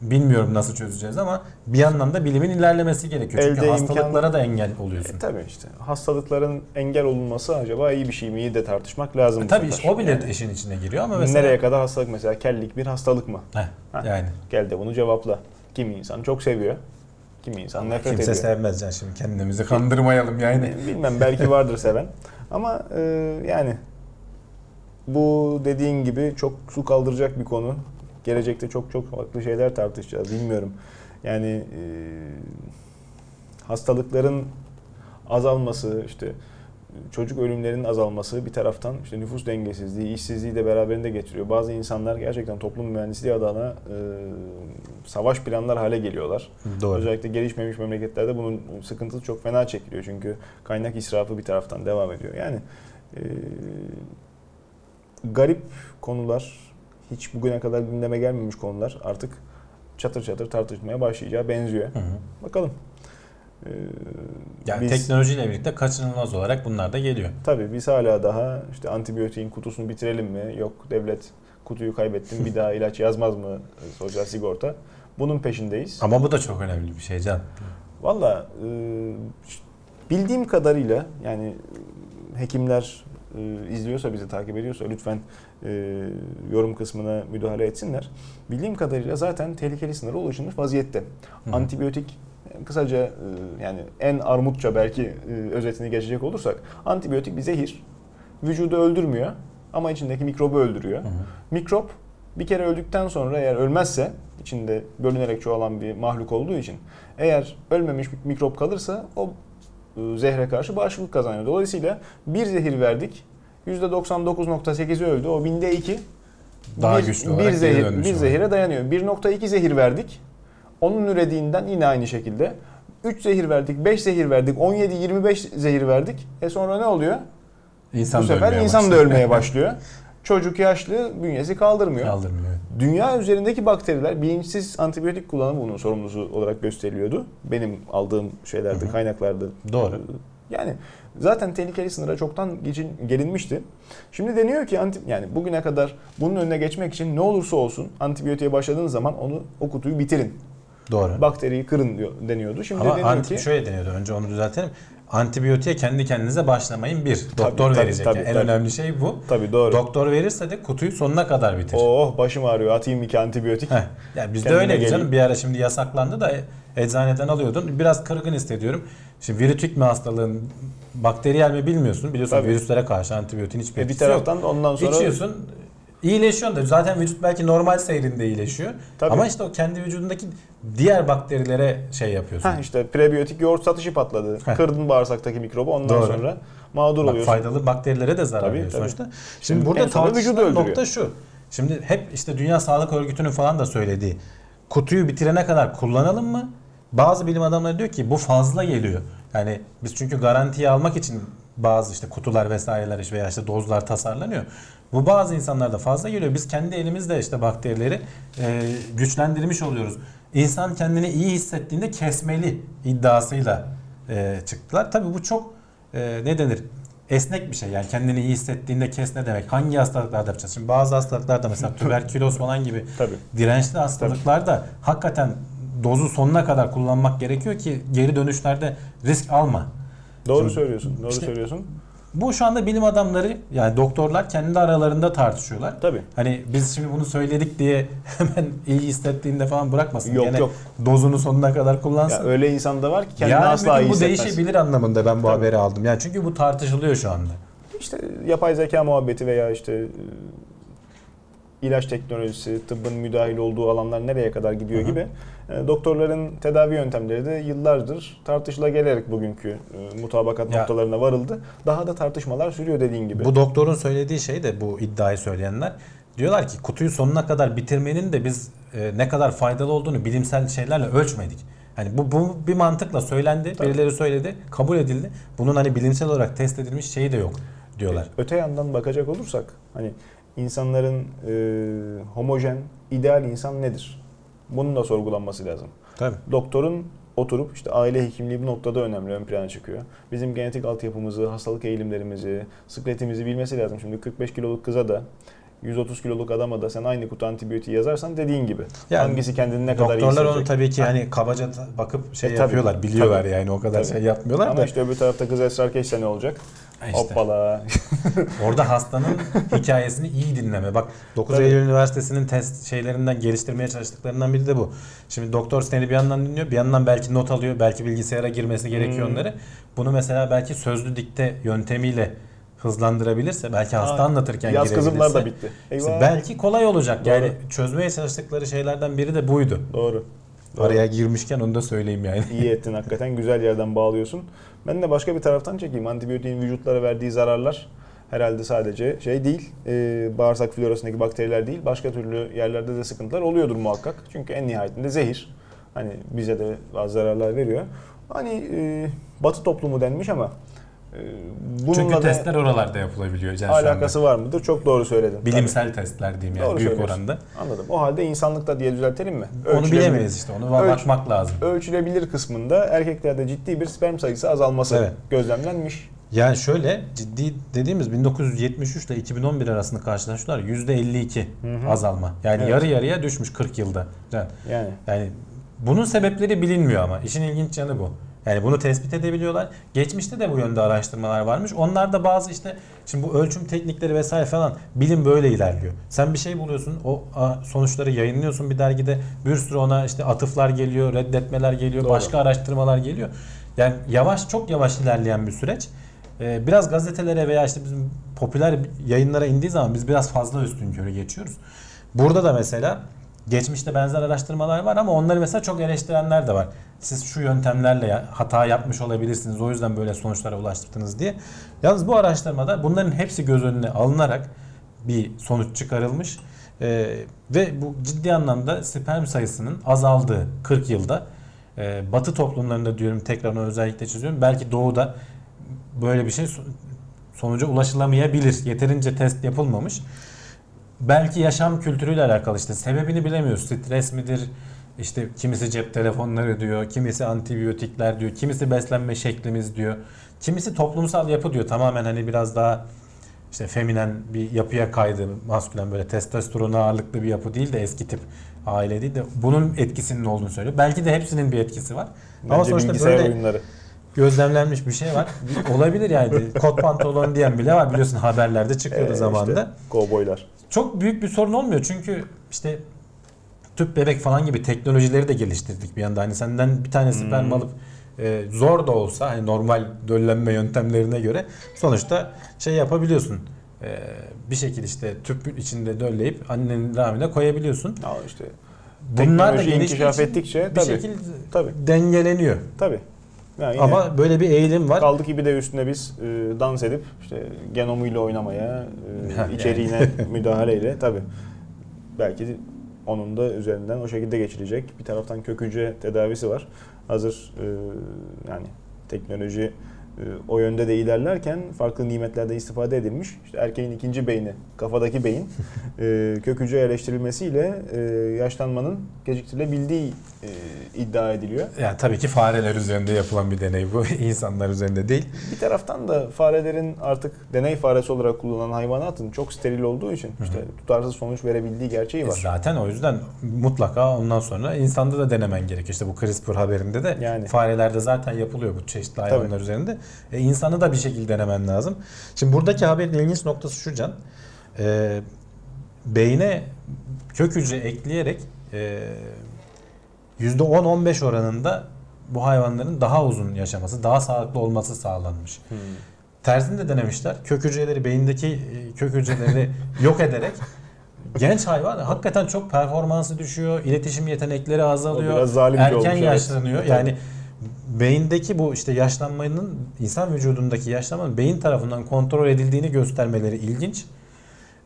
Bilmiyorum nasıl çözeceğiz ama bir yandan da bilimin ilerlemesi gerekiyor. Çünkü Elde imkan- hastalıklara da engel oluyorsun. E, tabii işte hastalıkların engel olunması acaba iyi bir şey mi? İyi de tartışmak lazım. E, tabii işte o bile Yani işin içine giriyor ama mesela Nereye kadar hastalık mesela kellik bir hastalık mı? Heh, Heh. yani Gel de bunu cevapla. Kimi insan çok seviyor. Kimi insan nefret kimse ediyor. sevmez can şimdi kendimizi kandırmayalım yani. Bilmem belki vardır seven. Ama e, yani bu dediğin gibi çok su kaldıracak bir konu. Gelecekte çok çok farklı şeyler tartışacağız. Bilmiyorum. Yani e, hastalıkların azalması, işte çocuk ölümlerinin azalması bir taraftan işte nüfus dengesizliği, işsizliği de beraberinde getiriyor. Bazı insanlar gerçekten toplum mühendisliği adına e, savaş planlar hale geliyorlar. Doğru. Özellikle gelişmemiş memleketlerde bunun sıkıntısı çok fena çekiliyor. Çünkü kaynak israfı bir taraftan devam ediyor. Yani e, garip konular, hiç bugüne kadar gündeme gelmemiş konular artık çatır çatır tartışmaya başlayacağı benziyor. Hı hı. Bakalım. E, Yani biz- teknolojiyle birlikte kaçınılmaz olarak bunlar da geliyor. Tabii biz hala daha işte antibiyotiğin kutusunu bitirelim mi? Yok devlet kutuyu kaybettim bir daha ilaç yazmaz mı sosyal sigorta? Bunun peşindeyiz. Ama bu da çok önemli bir şey can. Valla e, bildiğim kadarıyla yani e, hekimler e, izliyorsa bizi takip ediyorsa lütfen e, yorum kısmına müdahale etsinler. Bildiğim kadarıyla zaten tehlikeli sınıra ulaşılmış vaziyette. Hı. Antibiyotik e, kısaca e, yani en armutça belki e, özetini geçecek olursak antibiyotik bir zehir. Vücudu öldürmüyor ama içindeki mikrobu öldürüyor. Hı hı. Mikrop bir kere öldükten sonra eğer ölmezse içinde bölünerek çoğalan bir mahluk olduğu için eğer ölmemiş bir mikrop kalırsa o zehre karşı bağışıklık kazanıyor. Dolayısıyla bir zehir verdik. %99.8'i öldü. O binde 2 Daha bir, güçlü bir, olarak zehir, bir zehire dayanıyor. 1.2 zehir verdik. Onun ürediğinden yine aynı şekilde 3 zehir verdik, 5 zehir verdik, 17 25 zehir verdik. E sonra ne oluyor? İnsan Bu da sefer insan da başlıyor. ölmeye başlıyor. Çocuk yaşlı bünyesi kaldırmıyor. Kaldırmıyor. Dünya üzerindeki bakteriler bilinçsiz antibiyotik kullanımı bunun sorumlusu olarak gösteriliyordu. Benim aldığım şeylerde, kaynaklarda. Doğru. Yani zaten tehlikeli sınıra çoktan geçin, gelinmişti. Şimdi deniyor ki anti, yani bugüne kadar bunun önüne geçmek için ne olursa olsun antibiyotiğe başladığınız zaman onu o kutuyu bitirin. Doğru. Bakteriyi kırın diyor, deniyordu. Şimdi Ama deniyor anti, ki şöyle deniyordu. Önce onu düzeltelim. Antibiyotiğe kendi kendinize başlamayın bir. Tabii, Doktor tabii, verecek. tabii, yani. En tabii. önemli şey bu. tabii doğru. Doktor verirse de kutuyu sonuna kadar bitir. oh başım ağrıyor atayım iki antibiyotik. Heh. Yani bizde öyleydi canım. Bir ara şimdi yasaklandı da eczaneden alıyordun. Biraz kırgın hissediyorum. Şimdi virütik mi hastalığın bakteriyel mi bilmiyorsun. Biliyorsun Tabii. virüslere karşı antibiyotin hiçbir E bir etkisi yok. taraftan da ondan sonra İçiyorsun. İyileşiyorsun da zaten vücut belki normal seyrinde iyileşiyor. Tabii. Ama işte o kendi vücudundaki diğer bakterilere şey yapıyorsun. Ha işte prebiyotik yoğurt satışı patladı. Heh. Kırdın bağırsaktaki mikrobu ondan Doğru. sonra mağdur Bak, oluyorsun. faydalı bakterilere de zarar Tabii, veriyor tabii. sonuçta. Şimdi, Şimdi burada tartışılan nokta şu. Şimdi hep işte Dünya Sağlık Örgütü'nün falan da söylediği kutuyu bitirene kadar kullanalım mı? Bazı bilim adamları diyor ki bu fazla geliyor. Yani biz çünkü garantiye almak için bazı işte kutular vesaireler veya işte dozlar tasarlanıyor. Bu bazı insanlarda fazla geliyor. Biz kendi elimizle işte bakterileri e, güçlendirmiş oluyoruz. İnsan kendini iyi hissettiğinde kesmeli iddiasıyla e, çıktılar. Tabii bu çok e, ne denir? Esnek bir şey yani kendini iyi hissettiğinde kes ne demek? Hangi hastalıklarda yapacağız? Şimdi bazı hastalıklarda mesela tüberküloz falan gibi Tabii. dirençli hastalıklarda hakikaten dozu sonuna kadar kullanmak gerekiyor ki geri dönüşlerde risk alma. Doğru Şimdi- söylüyorsun. Doğru işte- söylüyorsun. Bu şu anda bilim adamları yani doktorlar kendi aralarında tartışıyorlar. Tabii. Hani biz şimdi bunu söyledik diye hemen iyi hissettiğinde falan bırakmasın. Yok, Gene yok. dozunu sonuna kadar kullansın. Ya öyle insan da var ki kendini Yarın asla iyi bu hissetmez. değişebilir anlamında ben bu Tabii. haberi aldım. Yani çünkü bu tartışılıyor şu anda. İşte yapay zeka muhabbeti veya işte ilaç teknolojisi, tıbbın müdahil olduğu alanlar nereye kadar gidiyor Hı hı. gibi e, doktorların tedavi yöntemleri de yıllardır tartışıla gelerek bugünkü e, mutabakat Ya- noktalarına varıldı. Daha da tartışmalar sürüyor dediğin gibi. Bu doktorun söylediği şey de bu iddiayı söyleyenler diyorlar ki kutuyu sonuna kadar bitirmenin de biz e, ne kadar faydalı olduğunu bilimsel şeylerle ölçmedik. Hani bu, bu bir mantıkla söylendi, Tabii. birileri söyledi, kabul edildi. Bunun hani bilimsel olarak test edilmiş şeyi de yok diyorlar. Öte yandan bakacak olursak hani insanların e, homojen, ideal insan nedir? Bunun da sorgulanması lazım. Tabii. Doktorun oturup işte aile hekimliği bu noktada önemli ön plana çıkıyor. Bizim genetik altyapımızı, hastalık eğilimlerimizi, sıkletimizi bilmesi lazım. Şimdi 45 kiloluk kıza da 130 kiloluk adama da sen aynı kutu antibiyotiği yazarsan dediğin gibi. Yani hangisi kendini ne kadar iyi Doktorlar onu tabii ki Ha. hani kabaca bakıp şey E, tabii. yapıyorlar, biliyorlar Tabii. yani o kadar Tabii. şey yapmıyorlar Ama da. işte öbür tarafta kız esrar keşse ne olacak? İşte. Hoppala. Orada hastanın hikayesini iyi dinleme. Bak 9 Tabii. Eylül Üniversitesi'nin test şeylerinden geliştirmeye çalıştıklarından biri de bu. Şimdi doktor seni bir yandan dinliyor, bir yandan belki not alıyor, belki bilgisayara girmesi gerekiyor Hmm. onları. Bunu mesela belki sözlü dikte yöntemiyle hızlandırabilirse, belki hasta Aa, anlatırken Yaz kızımlar da bitti. Eyvah. belki kolay olacak. Doğru. Yani çözmeye çalıştıkları şeylerden biri de buydu. Doğru. Doğru. Araya girmişken onu da söyleyeyim yani. İyi ettin hakikaten güzel yerden bağlıyorsun. Ben de başka bir taraftan çekeyim. Antibiyotiğin vücutlara verdiği zararlar herhalde sadece şey değil, e, bağırsak florasındaki bakteriler değil, başka türlü yerlerde de sıkıntılar oluyordur muhakkak. Çünkü en nihayetinde zehir. Hani bize de bazı zararlar veriyor. Hani e, batı toplumu denmiş ama bununla Çünkü da testler oralarda yapılabiliyor. Alakası var mıdır? Çok doğru söyledin. Bilimsel testler diyeyim yani Doğru büyük oranda. Tabii. Anladım. O halde insanlıkta diye düzeltelim mi? Onu bilemeyiz işte. Onu Ölç- bakmak lazım. ölçülebilir kısmında erkeklerde ciddi bir sperm sayısı azalması Evet. gözlemlenmiş. Yani şöyle ciddi dediğimiz 1973 ile 2011 arasında karşılaştılar %52 Hı hı. azalma. Yani Evet. yarı yarıya düşmüş 40 yılda. Yani, Yani yani bunun sebepleri bilinmiyor ama işin ilginç yanı bu. Yani bunu tespit edebiliyorlar. Geçmişte de bu yönde araştırmalar varmış. Onlar da bazı işte şimdi bu ölçüm teknikleri vesaire falan bilim böyle ilerliyor. Sen bir şey buluyorsun, o sonuçları yayınlıyorsun bir dergide. Bir sürü ona işte atıflar geliyor, reddetmeler geliyor, Doğru. başka araştırmalar geliyor. Yani yavaş çok yavaş ilerleyen bir süreç. Ee, biraz gazetelere veya işte bizim popüler yayınlara indiği zaman biz biraz fazla üstün körü geçiyoruz. Burada da mesela geçmişte benzer araştırmalar var ama onları mesela çok eleştirenler de var. Siz şu yöntemlerle hata yapmış olabilirsiniz o yüzden böyle sonuçlara ulaştırdınız diye. Yalnız bu araştırmada bunların hepsi göz önüne alınarak bir sonuç çıkarılmış. Ee, ve bu ciddi anlamda sperm sayısının azaldığı 40 yılda e, batı toplumlarında diyorum tekrar özellikle çiziyorum. Belki doğuda böyle bir şey so- sonuca ulaşılamayabilir. Yeterince test yapılmamış. Belki yaşam kültürüyle alakalı işte sebebini bilemiyoruz. Stres midir? İşte kimisi cep telefonları diyor, kimisi antibiyotikler diyor, kimisi beslenme şeklimiz diyor. Kimisi toplumsal yapı diyor. Tamamen hani biraz daha işte feminen bir yapıya kaydı. Maskülen böyle testosteron ağırlıklı bir yapı değil de eski tip aile değil de bunun etkisinin olduğunu söylüyor. Belki de hepsinin bir etkisi var. Ama Bence sonuçta bilgisayar böyle oyunları. Gözlemlenmiş bir şey var. Olabilir yani. Kot pantolon diyen bile var biliyorsun haberlerde çıkıyordu Ee, zamanında. işte, kovboylar. Çok büyük bir sorun olmuyor çünkü işte tüp bebek falan gibi teknolojileri de geliştirdik bir yanda. Hani senden bir tane sperm Hmm. alıp e, zor da olsa hani normal döllenme yöntemlerine göre sonuçta şey yapabiliyorsun. E, bir şekilde işte tüp içinde dölleyip annenin rahmine koyabiliyorsun. Aa işte Bunlar da inkişaf ettikçe bir tabii, şekilde tabii. dengeleniyor. tabii. Yani Ama böyle bir eğilim var. kaldı ki bir de üstüne biz e, dans edip işte genomuyla oynamaya, e, içeriğine müdahaleyle tabii. Belki onun da üzerinden o şekilde geçilecek. Bir taraftan kök hücre tedavisi var. Hazır e, yani teknoloji o yönde de ilerlerken farklı nimetlerden istifade edilmiş. İşte erkeğin ikinci beyni, kafadaki beyin e, kök hücre yerleştirilmesiyle e, yaşlanmanın geciktirilebildiği e, iddia ediliyor. Yani tabii ki fareler üzerinde yapılan bir deney bu. İnsanlar üzerinde değil. Bir taraftan da farelerin artık deney faresi olarak kullanılan hayvanatın çok steril olduğu için işte tutarsız sonuç verebildiği gerçeği E var. Zaten o yüzden mutlaka ondan sonra insanda da denemen gerekiyor. İşte bu CRISPR haberinde de Yani. farelerde zaten yapılıyor bu çeşitli hayvanlar üzerinde. E, insanı da bir şekilde denemen lazım. Şimdi buradaki haberin ilginç noktası şu Can. E, beyne kök hücre ekleyerek e, %10-15 oranında bu hayvanların daha uzun yaşaması, daha sağlıklı olması sağlanmış. Hmm. Tersini de denemişler. Kök hücreleri beyindeki e, kök hücreleri yok ederek genç hayvan hakikaten çok performansı düşüyor. iletişim yetenekleri azalıyor. Erken evet. yaşlanıyor. Yani beyindeki bu işte yaşlanmanın insan vücudundaki yaşlanmanın beyin tarafından kontrol edildiğini göstermeleri ilginç.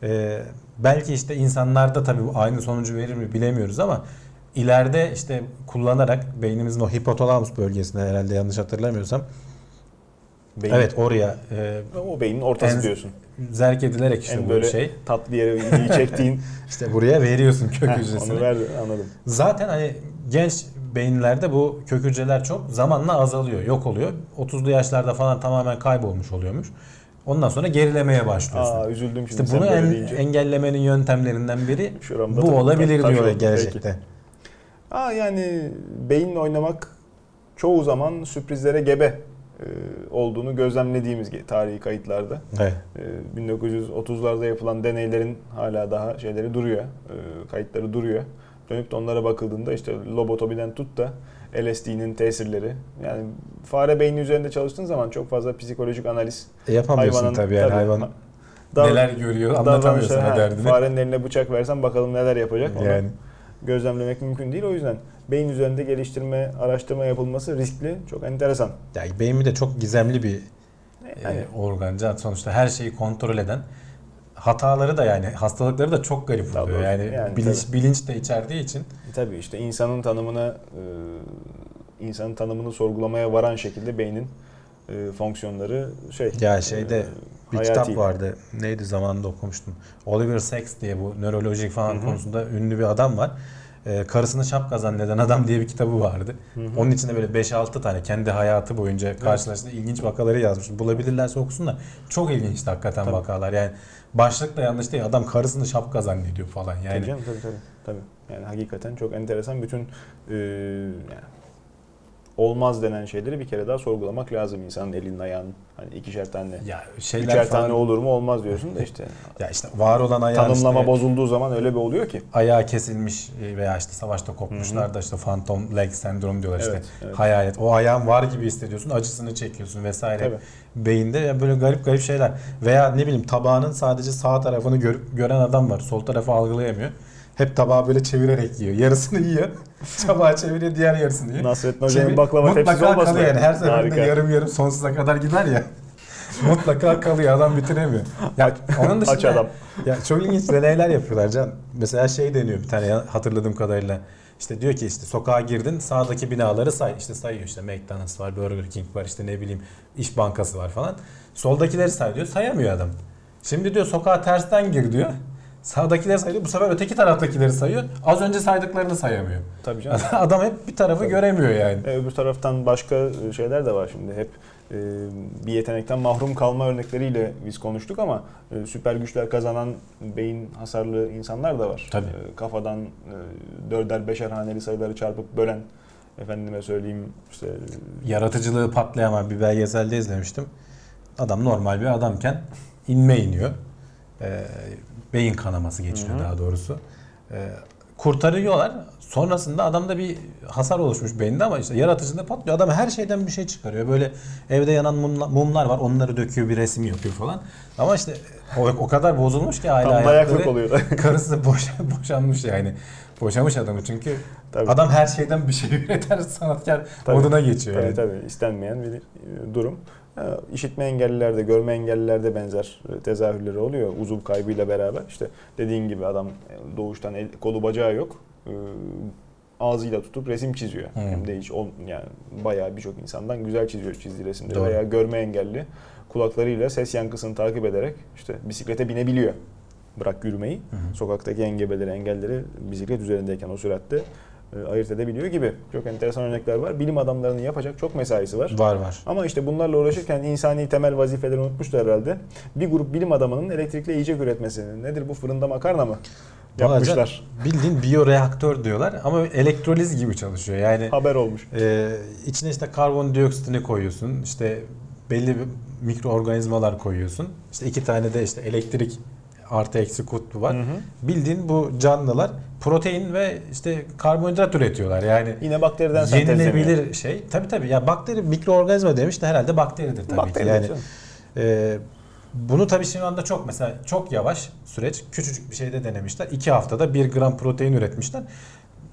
Ee, belki işte insanlarda tabii aynı sonucu verir mi bilemiyoruz ama ileride işte kullanarak beynimizin o hipotalamus bölgesine herhalde yanlış hatırlamıyorsam Beyin, evet oraya e, O beynin ortası En- diyorsun. Zerk edilerek işte en bu böyle şey. tatlı yere ilgiyi çektiğin. İşte buraya veriyorsun kök hücresini. Onu verdi anladım. Zaten hani genç beyinlerde bu kök hücreler çok zamanla azalıyor, yok oluyor. 30'lu yaşlarda falan tamamen kaybolmuş oluyormuş. Ondan sonra gerilemeye başlıyorsun. Aa üzüldüm şimdi işte bunu en- deyince. engellemenin yöntemlerinden biri Şuramda bu tabii olabilir taş diyor oldu. gelecekte. Aa yani beyinle oynamak çoğu zaman sürprizlere gebe olduğunu gözlemlediğimiz tarihi kayıtlarda. Evet. E, 1930'larda yapılan deneylerin hala daha şeyleri duruyor, e, kayıtları duruyor. Dönüp de onlara bakıldığında işte lobotomiden tut da LSD'nin tesirleri. Yani fare beyni üzerinde çalıştığın zaman çok fazla psikolojik analiz E, yapamıyorsun hayvanın tabii yani hayvan ha- dav- neler görüyor anlatamıyorsun ha, derdini. Farenin eline bıçak versen bakalım neler yapacak. Onu Yani gözlemlemek mümkün değil. O yüzden beyin üzerinde geliştirme, araştırma yapılması riskli, çok enteresan. yani beyin bir de çok gizemli bir Yani e, organ. Sonuçta her şeyi kontrol eden hataları da yani hastalıkları da çok garip Tabii, oluyor. Yani, yani bilinç bilinç de içerdiği için tabii işte insanın tanımına e, insanın tanımını sorgulamaya varan şekilde beynin e, fonksiyonları şey Ya şeyde e, bir hayati. kitap vardı. Neydi zamanında okumuştum. Oliver Sacks diye bu nörolojik falan Hı hı. konusunda ünlü bir adam var. Ee, karısını şapka zanneden adam diye bir kitabı vardı. Hı hı. Onun içinde böyle 5-6 tane kendi hayatı boyunca karşılaştığı ilginç vakaları yazmış. Bulabilirlerse okusunlar. Çok ilginçti hakikaten Tabii. vakalar. Yani başlık da yanlış değil. Adam karısını şapka zannediyor falan. Tabii Yani canım, tabii, tabii, tabii. Yani hakikaten çok enteresan bütün e, yani olmaz denen şeyleri bir kere daha sorgulamak lazım insanın elinin ayağının. Hani ikişer tane, ya şeyler üçer falan tane olur mu olmaz diyorsun da işte ya işte var olan ayağın tanımlama işte, bozulduğu zaman öyle bir oluyor ki. ayağı kesilmiş veya işte savaşta kopmuşlar da işte phantom leg sendrom diyorlar işte. Evet, evet. Hayalet. O ayağın var gibi hissediyorsun. Acısını çekiyorsun vesaire. Tabii. Beyinde ya böyle garip garip şeyler. Veya ne bileyim tabağının sadece sağ tarafını gör- gören adam var. Sol tarafı algılayamıyor. Hep tabağı böyle çevirerek yiyor. Yarısını yiyor. Tabağı çeviriyor diğer yarısını yiyor. Nasrettin Hoca'nın baklava tepsisi Mutlaka olmasın. kalıyor yani. Her seferinde yarım yarım sonsuza kadar gider ya. Mutlaka kalıyor. Adam bitiremiyor. Ya onun dışında Aç adam. ya çok ilginç deneyler yapıyorlar Can. Mesela şey deniyor bir tane hatırladığım kadarıyla. İşte diyor ki işte sokağa girdin sağdaki binaları say. İşte sayıyor işte McDonald's var, Burger King var işte ne bileyim İş Bankası var falan. Soldakileri say diyor. Sayamıyor adam. Şimdi diyor sokağa tersten gir diyor. Sağdakileri sayıyor. Bu sefer öteki taraftakileri sayıyor. Az önce saydıklarını sayamıyor. Tabii canım. Adam hep bir tarafı Tabii. göremiyor yani. E, öbür taraftan başka şeyler de var şimdi. Hep e, bir yetenekten mahrum kalma örnekleriyle biz konuştuk ama e, süper güçler kazanan beyin hasarlı insanlar da var. Tabii. E, kafadan e, dörder beşer haneli sayıları çarpıp bölen efendime söyleyeyim işte Yaratıcılığı patlayan bir belgeselde izlemiştim. Adam normal bir adamken inme iniyor. Ee, beyin kanaması geçiriyor daha doğrusu. Ee, kurtarıyorlar. Sonrasında adamda bir hasar oluşmuş beyinde ama işte yaratıcılığı patlıyor. Adam her şeyden bir şey çıkarıyor. Böyle evde yanan mumla- mumlar var. Onları döküyor bir resim yapıyor falan. Ama işte o, o kadar bozulmuş ki aile tam hayatları. oluyor. Karısı boş, boşanmış yani. Boşamış adamı çünkü Tabii. adam her şeyden bir şey üreten sanatkar Tabii. moduna geçiyor. Tabii yani. tabii istenmeyen bir e, durum. İşitme engellilerde, görme engellilerde benzer tezahürleri oluyor uzuv kaybıyla beraber. İşte dediğin gibi adam doğuştan el, kolu bacağı yok. E, Ağzıyla tutup resim çiziyor. Hmm. Hem de hiç ol, yani bayağı birçok insandan güzel çiziyor çizdiği resimleri. Doğru. Veya görme engelli kulaklarıyla ses yankısını takip ederek işte bisiklete binebiliyor. Bırak yürümeyi. Hı hı. Sokaktaki engebeleri, engelleri bisiklet üzerindeyken o süratte ayırt edebiliyor gibi. Çok enteresan örnekler var. Bilim adamlarının yapacak çok mesaisi var. Var var. Ama işte bunlarla uğraşırken insani temel vazifeleri unutmuşlar herhalde. Bir grup bilim adamının elektrikli yiyecek üretmesini. Nedir bu fırında makarna mı? Yapmışlar. Bildiğin biyoreaktör diyorlar ama elektroliz gibi çalışıyor. Yani Haber olmuş. e, içine işte karbondioksitini koyuyorsun. işte belli bir mikroorganizmalar koyuyorsun. İşte iki tane de işte elektrik artı eksi kutbu var. Hı hı. Bildiğin bu canlılar protein ve işte karbonhidrat üretiyorlar. Yani Yine bakteriden yenilebilir şey. Tabii tabii. Ya bakteri mikroorganizma demiş de herhalde bakteridir tabii Bakteri ki. Yani canım. ee, bunu tabii şu anda çok mesela çok yavaş süreç. Küçücük bir şeyde denemişler. 2 haftada 1 gram protein üretmişler.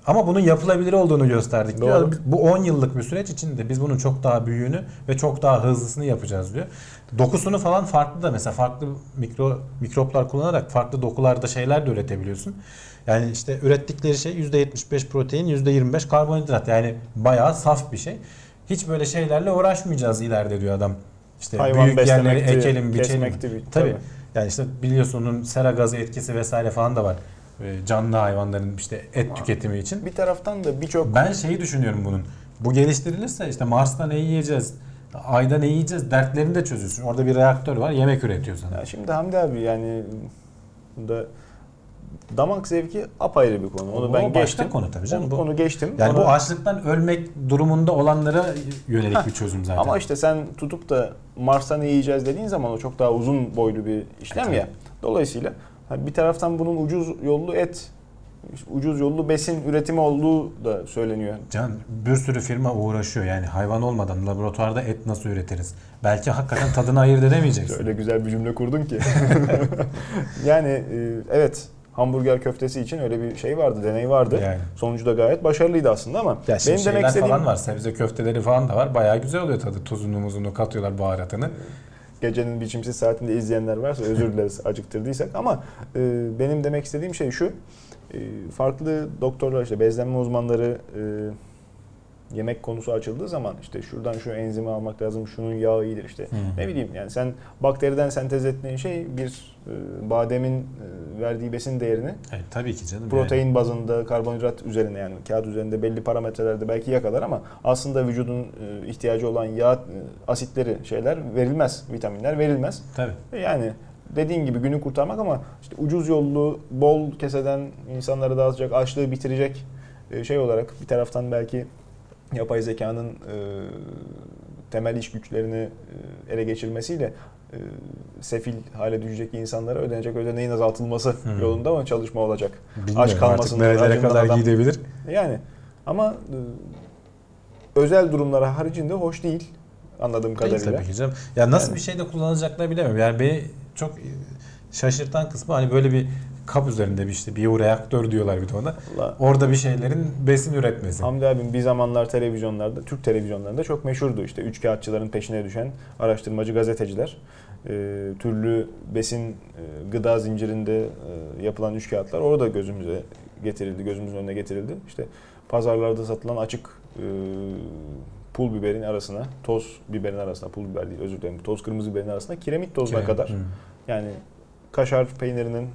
Ama bunun yapılabilir olduğunu gösterdik diyor. Doğru. Bu 10 yıllık bir süreç içinde biz bunun çok daha büyüğünü ve çok daha hızlısını yapacağız diyor. Dokusunu falan farklı da mesela farklı mikro mikroplar kullanarak farklı dokularda şeyler de üretebiliyorsun. Yani işte ürettikleri şey %75 protein, %25 karbonhidrat. Yani bayağı saf bir şey. Hiç böyle şeylerle uğraşmayacağız ileride diyor adam. İşte Hayvan büyük yerleri ekelim, biçelim. Tabii. tabii. Yani işte biliyorsun onun sera gazı etkisi vesaire falan da var. Ee, Canlı hayvanların işte et tüketimi için. Bir taraftan da birçok Ben şeyi düşünüyorum bunun. Bu geliştirilirse işte Mars'ta ne yiyeceğiz? Ayda ne yiyeceğiz? Dertlerini de çözüyorsun. Orada bir reaktör var. Yemek üretiyor sana. Ya şimdi Hamdi abi yani bunda damak zevki apayrı bir konu. Onu O ben geçtim. konu tabii canım. Onu, Bu- onu geçtim. Yani bu Ona- açlıktan ölmek durumunda olanlara yönelik bir çözüm zaten. Ama işte sen tutup da Mars'ta ne yiyeceğiz dediğin zaman o çok daha uzun boylu bir işlem tabii. ya. Dolayısıyla bir taraftan bunun ucuz yollu et, ucuz yollu besin üretimi olduğu da söyleniyor. Can bir sürü firma uğraşıyor. Yani hayvan olmadan laboratuvarda et nasıl üretiriz? Belki hakikaten tadını ayırt edemeyeceksin. Öyle güzel bir cümle kurdun ki. yani e, evet hamburger köftesi için öyle bir şey vardı, deney vardı. Yani. Sonucu da gayet başarılıydı aslında ama Ya benim demek istediğim falan var. Sebze köfteleri falan da var. Bayağı güzel oluyor tadı. Tuzunu muzunu katıyorlar baharatını. gecenin biçimsiz saatinde izleyenler varsa özür dileriz acıktırdıysak ama e, benim demek istediğim şey şu. E, farklı doktorlar işte bezlenme uzmanları e, yemek konusu açıldığı zaman işte şuradan şu enzimi almak lazım, şunun yağı iyidir işte. Hı. Ne bileyim yani sen bakteriden sentez ettiğin şey bir e, bademin e, verdiği besin değerini Evet, tabii ki canım. protein bazında karbonhidrat üzerine yani kağıt üzerinde belli parametrelerde belki yakalar ama aslında vücudun e, ihtiyacı olan yağ e, asitleri şeyler verilmez, vitaminler verilmez. Yani, tabii. Yani dediğin gibi günü kurtarmak ama işte ucuz yollu, bol keseden insanları dağıtacak, açlığı bitirecek e, şey olarak bir taraftan belki yapay zekanın e, temel iş güçlerini e, ele geçirmesiyle e, sefil hale düşecek insanlara ödenecek ödeneğin azaltılması Hmm. yolunda mı çalışma olacak? Bilmiyorum Aç artık kalmasınlar, nerelere kadar adam- gidebilir. Yani ama e, özel durumlara haricinde hoş değil anladığım Değil kadarıyla. tabii ki canım. Ya nasıl Yani- bir şeyde kullanacaklar bilemiyorum. Yani beni çok şaşırtan kısmı hani böyle bir kap üzerinde bir işte biyoreaktör diyorlar bir de ona. Vallahi Orada bir şeylerin besin üretmesi. Hamdi abim bir zamanlar televizyonlarda, Türk televizyonlarında çok meşhurdu. İşte üç kağıtçıların peşine düşen araştırmacı gazeteciler. e, türlü besin e, gıda zincirinde e, yapılan üç kağıtlar orada gözümüze getirildi, gözümüzün önüne getirildi. İşte pazarlarda satılan açık e, pul biberin arasına, toz biberin arasına, pul biber değil özür dilerim, toz kırmızı biberin arasına kiremit tozuna Kiremit, kadar hı. yani kaşar peynirinin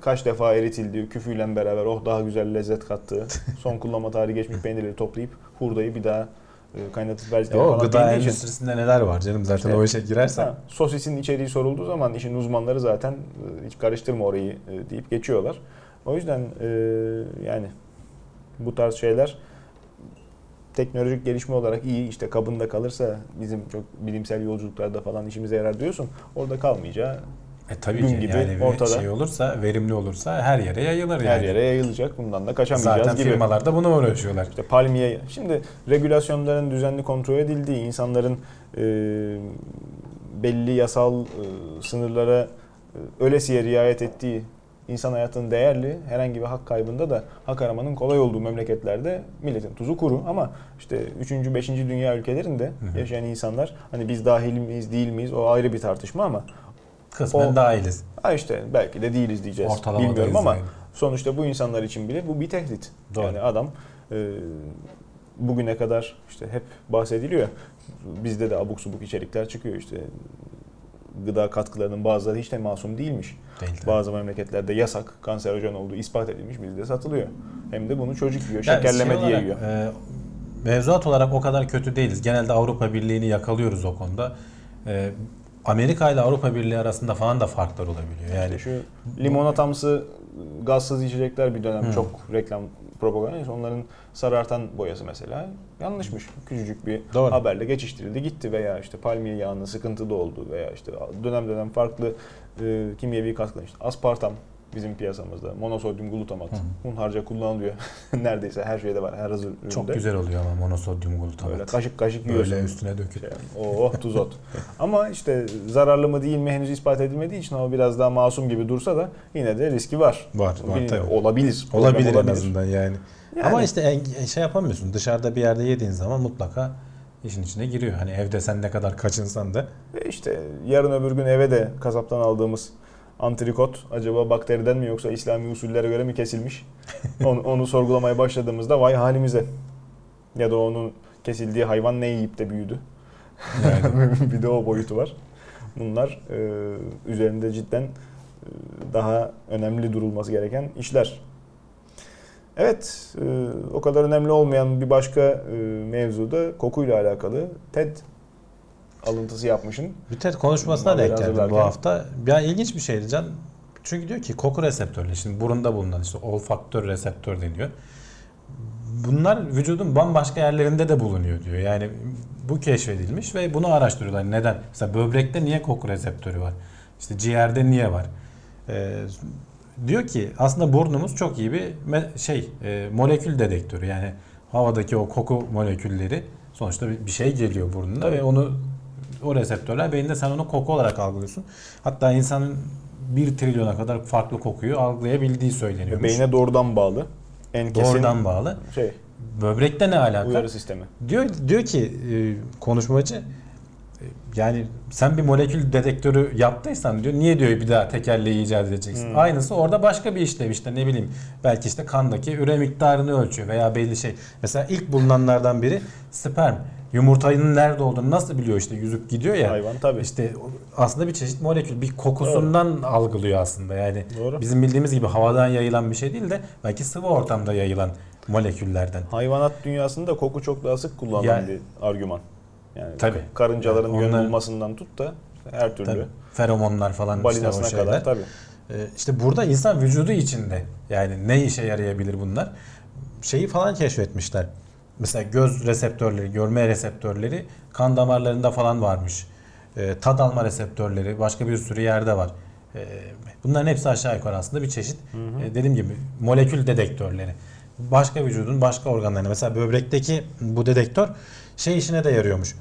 kaç defa eritildiği, küfüyle beraber oh daha güzel lezzet kattığı, son kullanma tarihi geçmiş peynirleri toplayıp hurdayı bir daha e, kaynatıp verdikleri O falan gıda bildiği için- endüstrisinde neler var canım zaten İşte- o işe girersen. Ha, sosisin içeriği sorulduğu zaman işin uzmanları zaten e, hiç karıştırma orayı e, deyip geçiyorlar. O yüzden e, yani bu tarz şeyler teknolojik gelişme olarak iyi işte kabında kalırsa bizim çok bilimsel yolculuklarda falan işimize yarar diyorsun. Orada kalmayacağı E tabii gün ki gibi yani ortada. şey olursa, verimli olursa her yere yayılır her yani. yere yayılacak. Bundan da kaçamayacağız Zaten gibi. firmalar da buna uğraşıyorlar. İşte palmiye. Şimdi regülasyonların düzenli kontrol edildiği, insanların e, belli yasal e, sınırlara e, ölesiye riayet ettiği, insan hayatının değerli, herhangi bir hak kaybında da hak aramanın kolay olduğu memleketlerde milletin tuzu kuru. Ama işte 3. 5. dünya ülkelerinde yaşayan insanlar hani biz dahil miyiz değil miyiz o ayrı bir tartışma ama Kısmen O- dahiliz. ha işte belki de değiliz diyeceğiz. Ortalamadayız Bilmiyorum ama yani. sonuçta bu insanlar için bile bu bir tehdit. Doğru. Yani adam e, bugüne kadar işte hep bahsediliyor. Bizde de abuk subuk içerikler çıkıyor işte gıda katkılarının bazıları hiç de masum değilmiş. Değil tabii. Bazı memleketlerde yasak, kanserojen olduğu ispat edilmiş bizde satılıyor. Hem de bunu çocuk yiyor, Yani şekerleme şey diye olarak, yiyor. e, mevzuat olarak o kadar kötü değiliz. Genelde Avrupa Birliği'ni yakalıyoruz o konuda. E, Amerika ile Avrupa Birliği arasında falan da farklar olabiliyor. Yani İşte şu limonatamsı gazsız içecekler bir dönem Hı. çok reklam propaganda. Onların sarartan boyası mesela yanlışmış. Küçücük bir Doğru. haberle geçiştirildi gitti veya işte palmiye yağının sıkıntılı olduğu veya işte dönem dönem farklı e, kimyevi katkılar işte aspartam bizim piyasamızda monosodyum glutamat Hı hunharca kullanılıyor. Neredeyse her şeyde var her hazır üründe. çok güzel oluyor ama monosodyum glutamat. Böyle kaşık kaşık yiyorsun. Böyle üstüne döküp. Şey, oh tuz ot. Ama işte zararlı mı değil mi henüz ispat edilmediği için o biraz daha masum gibi dursa da yine de riski var. Var, var tabii. Olabilir. Olabilir, Problem en azından yani. Yani. Ama işte şey yapamıyorsun. Dışarıda bir yerde yediğin zaman mutlaka işin içine giriyor. Hani evde sen ne kadar kaçınsan da Ve işte yarın öbür gün eve de kasaptan aldığımız antrikot acaba bakteriden mi yoksa İslami usullere göre mi kesilmiş? onu, onu sorgulamaya başladığımızda vay halimize. Ya da onun kesildiği hayvan ne yiyip de büyüdü. yani bir de o boyutu var. Bunlar e, üzerinde cidden e, daha önemli durulması gereken işler. Evet, e, o kadar önemli olmayan bir başka e, mevzu da kokuyla alakalı TED alıntısı yapmışım. bir TED konuşmasına denk geldim bu hafta. Ya ilginç bir şeydi Can. Çünkü diyor ki koku reseptörleri şimdi burunda bulunan işte olfaktör reseptör deniyor. Bunlar vücudun bambaşka yerlerinde de bulunuyor diyor. Yani bu keşfedilmiş ve bunu araştırıyorlar. Neden? Mesela böbrekte niye koku reseptörü var? İşte ciğerde niye var? Ee, diyor ki aslında burnumuz çok iyi bir şey e, molekül dedektörü. Yani havadaki o koku molekülleri sonuçta bir şey geliyor burnuna ve onu o reseptörler beyinde sen onu koku olarak algılıyorsun. Hatta insanın bir trilyona kadar farklı kokuyu algılayabildiği söyleniyor. Beyne doğrudan bağlı. En kesin Doğrudan bağlı. şey Böbrekte ne alaka? uyarı sistemi. Diyor diyor ki e, konuşmacı yani sen bir molekül dedektörü yaptıysan diyor niye diyor bir daha tekerleği icat edeceksin. Hmm. Aynısı orada başka bir işlev işte ne bileyim belki işte kandaki üre miktarını ölçüyor veya belli şey. Mesela ilk bulunanlardan biri sperm. Yumurtanın nerede olduğunu nasıl biliyor işte yüzüp gidiyor ya. Hayvan tabii. İşte aslında bir çeşit molekül bir kokusundan algılıyor aslında yani. Doğru. Bizim bildiğimiz gibi havadan yayılan bir şey değil de belki sıvı ortamda yayılan moleküllerden. Hayvanat dünyasında koku çok daha sık kullanılan Yani- bir argüman. Yani Tabii. karıncaların Yani onlar- tut da her türlü Tabii. Feromonlar falan işte balinasına o şeyler. kadar tabii. Ee, işte burada insan vücudu içinde yani ne işe yarayabilir bunlar? Şeyi falan keşfetmişler. Mesela göz reseptörleri, görme reseptörleri kan damarlarında falan varmış. Ee, tad alma reseptörleri başka bir sürü yerde var. Ee, bunların hepsi aşağı yukarı aslında bir çeşit e, dediğim gibi molekül dedektörleri. Başka vücudun başka organlarına mesela böbrekteki bu dedektör şey işine de yarıyormuş.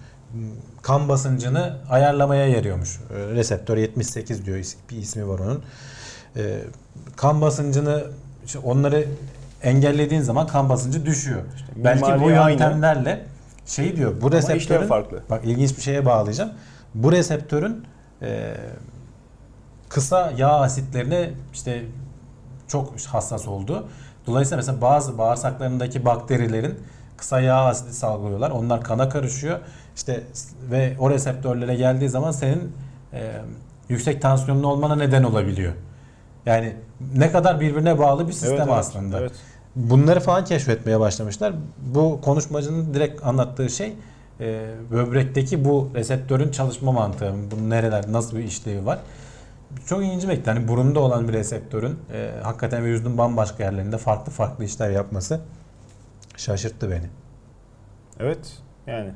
Kan basıncını ayarlamaya yarıyormuş. Ee, Reseptör 78 diyor bir ismi var onun. Ee, kan basıncını işte onları engellediğin zaman kan basıncı düşüyor. Belki bu aynı. yöntemlerle şey diyor bu Ama reseptörün farklı. bak ilginç bir şeye bağlayacağım. Bu reseptörün e, kısa yağ asitlerine işte çok hassas olduğu Dolayısıyla mesela bazı bağırsaklarındaki bakterilerin kısa yağ asidi salgılıyorlar. Onlar kana karışıyor. İşte ve o reseptörlere geldiği zaman senin e, yüksek tansiyonlu olmana neden olabiliyor. Yani ne kadar birbirine bağlı bir sistem Evet, evet, aslında. Evet. Bunları falan keşfetmeye başlamışlar. Bu konuşmacının direkt anlattığı şey e, böbrekteki bu reseptörün çalışma mantığı. Bunun nereler, nasıl bir işlevi var. Çok ilginci bekti. Hani burunda olan bir reseptörün e, hakikaten vücudun bambaşka yerlerinde farklı farklı işler yapması şaşırttı beni. Evet. Yani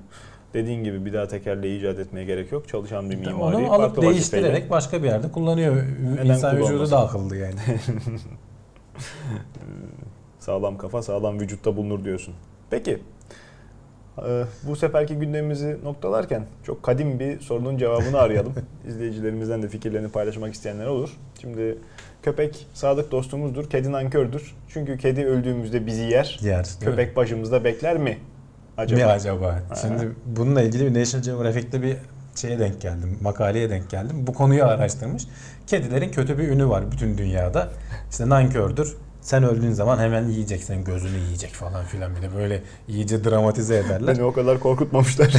dediğin gibi bir daha tekerleği icat etmeye gerek yok. Çalışan bir mimari. Onu alıp farklı değiştirerek vazifeyle. başka bir yerde kullanıyor. Neden İnsan vücudu da akıllı yani. Sağlam kafa sağlam vücutta bulunur diyorsun. Peki. Ee, Bu seferki gündemimizi noktalarken çok kadim bir sorunun cevabını arayalım. İzleyicilerimizden de fikirlerini paylaşmak isteyenler olur. Şimdi köpek sadık dostumuzdur, kedi nankördür. Çünkü kedi öldüğümüzde bizi yer. Yer. değil mi? Köpek başımızda bekler mi? Acaba? Mi acaba? Şimdi bununla ilgili bir National Geographic'te bir şeye denk geldim. Makaleye denk geldim. Bu konuyu araştırmış. Kedilerin kötü bir ünü var bütün dünyada. İşte nankördür. Sen öldüğün zaman hemen yiyecek, senin gözünü yiyecek falan filan bir de böyle iyice dramatize ederler. Beni o kadar korkutmamışlar.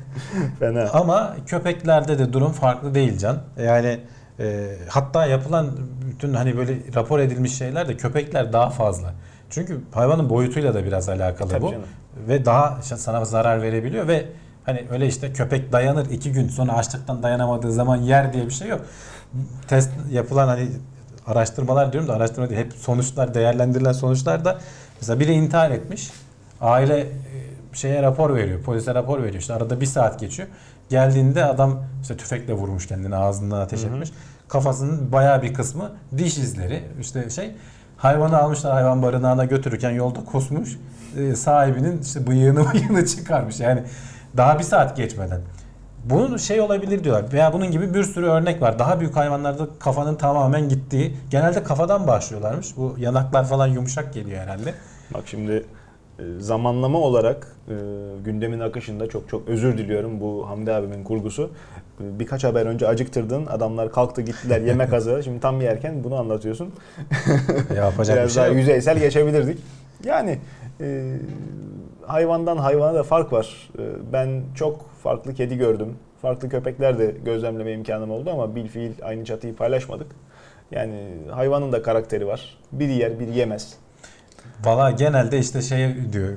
Fena. Ama köpeklerde de durum farklı değil Can. Yani e, hatta yapılan bütün hani böyle rapor edilmiş şeyler de köpekler daha fazla. Çünkü hayvanın boyutuyla da biraz alakalı Tabii bu. canım. Ve daha sana zarar verebiliyor ve hani öyle işte köpek dayanır iki gün sonra açlıktan dayanamadığı zaman yer diye bir şey yok. Test yapılan hani araştırmalar diyorum da araştırma değil hep sonuçlar değerlendirilen sonuçlar da mesela biri intihar etmiş. Aile e, şeye rapor veriyor. Polise rapor veriyor. İşte arada bir saat geçiyor. Geldiğinde adam işte tüfekle vurmuş kendini ağzından ateş Hı hı. etmiş. Kafasının bayağı bir kısmı diş izleri. işte şey hayvanı almışlar hayvan barınağına götürürken yolda kusmuş. E, sahibinin işte bıyığını bıyığını çıkarmış. Yani daha bir saat geçmeden. Bunun şey olabilir diyorlar. Veya bunun gibi bir sürü örnek var. Daha büyük hayvanlarda kafanın tamamen gittiği. Genelde kafadan başlıyorlarmış. Bu yanaklar falan yumuşak geliyor herhalde. Bak şimdi zamanlama olarak e, gündemin akışında çok çok özür diliyorum bu Hamdi abimin kurgusu. E, Birkaç haber önce acıktırdın. Adamlar kalktı gittiler yemek hazır. Şimdi tam yerken bunu anlatıyorsun. Yapacak bir Biraz şey daha yok. yüzeysel geçebilirdik. Yani e, hayvandan hayvana da fark var. E, ben çok farklı kedi gördüm. Farklı köpekler de gözlemleme imkanım oldu ama bilfiil aynı çatıyı paylaşmadık. Yani hayvanın da karakteri var. Biri yer, biri yemez. Valla genelde işte şey diyor.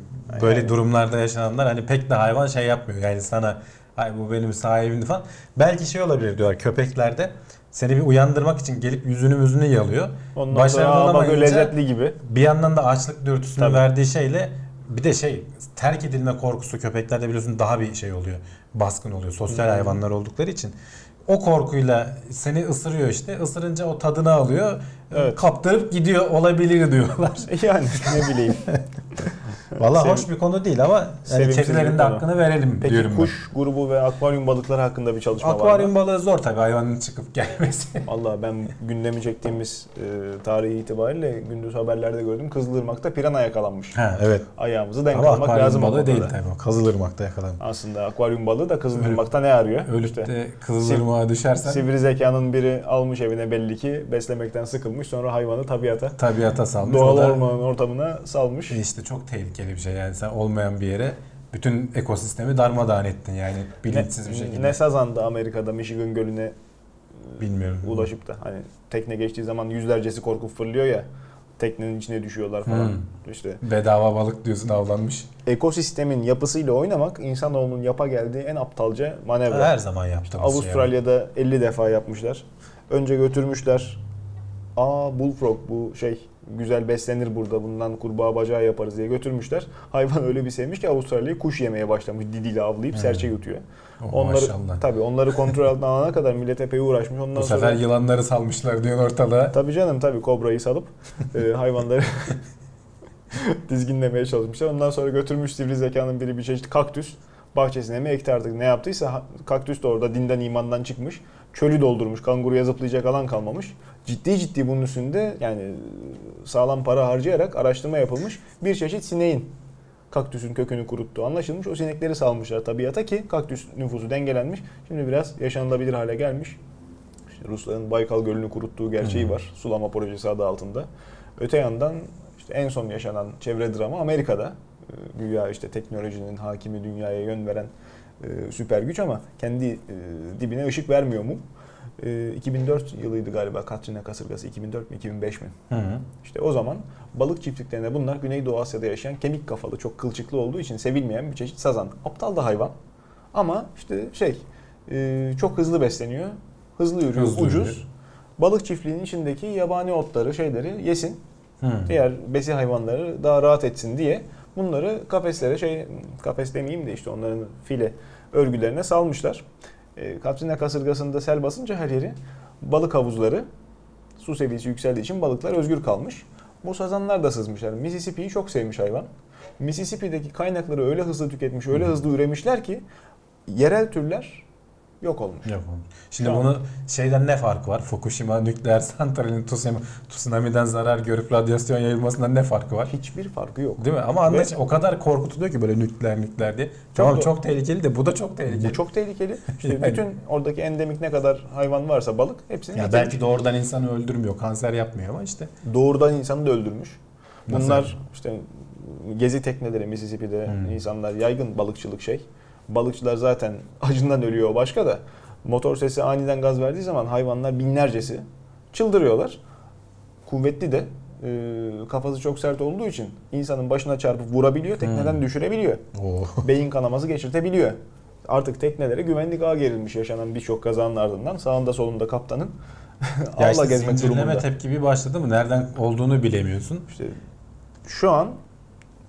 Böyle Yani- durumlarda yaşananlar hani pek de hayvan şey yapmıyor. Yani sana ay bu benim sahibimdi falan. Belki şey olabilir diyorlar köpeklerde. Seni bir uyandırmak için gelip yüzünü müzünü yalıyor. Ondan Başarılı sonra "Aa, bak olamayınca- lezzetli gibi. Bir yandan da açlık dürtüsünü Tabii. verdiği şeyle bir de şey terk edilme korkusu köpeklerde biliyorsun daha bir şey oluyor. Baskın oluyor. Sosyal Hmm. hayvanlar oldukları için. O korkuyla seni ısırıyor işte. Isırınca o tadını alıyor. Evet. Kaptırıp gidiyor olabilir diyorlar. Yani ne bileyim. Valla Sev- hoş bir konu değil ama yani sevimsiz kedilerin bir de konu. hakkını verelim Peki diyorum kuş grubu ve akvaryum balıkları hakkında bir çalışma ben. var mı? Akvaryum balığı zor tabii hayvanın çıkıp gelmesi. Valla ben gündemi çektiğimiz e, tarihi itibariyle gündüz haberlerde gördüm. Kızılırmak'ta pirana yakalanmış. ha evet. Ayağımızı denk Ama almak akvaryum lazım. o balığı değil tabii. o. Kızılırmak'ta yakalanmış. Aslında akvaryum balığı da Kızılırmak'ta ne arıyor? Ölüp İşte de Kızılırmak'a düşersen sivri zekanın biri almış evine belli ki beslemekten sıkılmış. Sonra hayvanı tabiata, tabiata salmış. doğal ormanın ortamına salmış. E işte çok tehlikeli bir şey yani sen olmayan bir yere bütün ekosistemi darmadağın ettin yani bilinçsiz bir şekilde. Ne sazandı Amerika'da Michigan Gölü'ne Bilmiyorum. ulaşıp da hani tekne geçtiği zaman yüzlercesi korkup fırlıyor ya teknenin içine düşüyorlar falan. Hmm. İşte Bedava balık diyorsun avlanmış. ekosistemin yapısıyla oynamak insanoğlunun yapa geldiği en aptalca manevra. Her zaman yaptığımız şey. Avustralya'da 50 defa yapmışlar. Önce götürmüşler. Aa bullfrog bu şey güzel beslenir burada bundan kurbağa bacağı yaparız diye götürmüşler. Hayvan öyle bir sevmiş ki Avustralya'yı kuş yemeye başlamış. Didiyle avlayıp Hmm. serçe yutuyor. Oh, Onları maşallah. tabii onları kontrol altına alana kadar millet epey uğraşmış. Ondan Bu sonra sefer yılanları salmışlar diyorsun ortalığa. Tabii canım tabii kobrayı salıp e, hayvanları dizginlemeye çalışmışlar. Ondan sonra götürmüş sivri zekanın biri bir çeşit kaktüs bahçesine mi ekti artık ne yaptıysa kaktüs de orada dinden imandan çıkmış. Çölü doldurmuş. Kanguruya zıplayacak alan kalmamış. Ciddi ciddi bunun üstünde yani sağlam para harcayarak araştırma yapılmış. Bir çeşit sineğin kaktüsün kökünü kuruttuğu anlaşılmış. O sinekleri salmışlar tabiata ki kaktüs nüfusu dengelenmiş. Şimdi biraz yaşanılabilir hale gelmiş. İşte Rusların Baykal Gölü'nü kuruttuğu gerçeği hı. var. Sulama projesi adı altında. Öte yandan işte en son yaşanan çevre dramı Amerika'da. E, Güya işte teknolojinin hakimi dünyaya yön veren e, süper güç ama kendi e, dibine ışık vermiyor mu? E, 2004 yılıydı galiba Katrina kasırgası 2004 mi 2005 mi? Hı hı. İşte o zaman balık çiftliklerinde bunlar Güneydoğu Asya'da yaşayan kemik kafalı çok kılçıklı olduğu için sevilmeyen bir çeşit sazan. Aptal da hayvan ama işte şey e, çok hızlı besleniyor. Hızlı yürüyor, Hızlı ucuz. yürüyor. Balık çiftliğinin içindeki yabani otları, şeyleri yesin. Hı. Diğer besi hayvanları daha rahat etsin diye bunları kafeslere şey kafes demeyeyim de işte onların file örgülerine salmışlar. E, Katrina kasırgasında sel basınca her yeri balık havuzları su seviyesi yükseldiği için balıklar özgür kalmış. Bu sazanlar da sızmışlar. Mississippi'yi çok sevmiş hayvan. Mississippi'deki kaynakları öyle hızlı tüketmiş, öyle hızlı üremişler ki yerel türler yok olmuş. Yok. Şimdi Şu an- bunu şeyden ne farkı var? Fukushima nükleer santralinin tsunami, tsunami'den zarar görüp radyasyon yayılmasından ne farkı var? Hiçbir farkı yok. Değil mi? Ama anlaş o kadar korkutuluyor ki böyle nükleer nükleer diye. tamam doğru. çok tehlikeli de bu da çok tehlikeli. Bu çok tehlikeli. İşte Yani- bütün oradaki endemik ne kadar hayvan varsa balık hepsini ya getirmiş. belki doğrudan insanı öldürmüyor, kanser yapmıyor ama işte. doğrudan insanı da öldürmüş. Nasıl Bunlar yani? işte gezi tekneleri Mississippi'de Hmm. insanlar yaygın balıkçılık şey. Balıkçılar zaten acından ölüyor o başka da. Motor sesi aniden gaz verdiği zaman hayvanlar binlercesi çıldırıyorlar. Kuvvetli de e, kafası çok sert olduğu için insanın başına çarpıp vurabiliyor, tekneden Hmm. düşürebiliyor. Oo. Beyin kanaması geçirtebiliyor. Artık teknelere güvenlik ağı gerilmiş yaşanan birçok kazanın ardından. Sağında solunda kaptanın ağla işte gezmek durumunda. tepki bir başladı mı nereden olduğunu bilemiyorsun. İşte şu an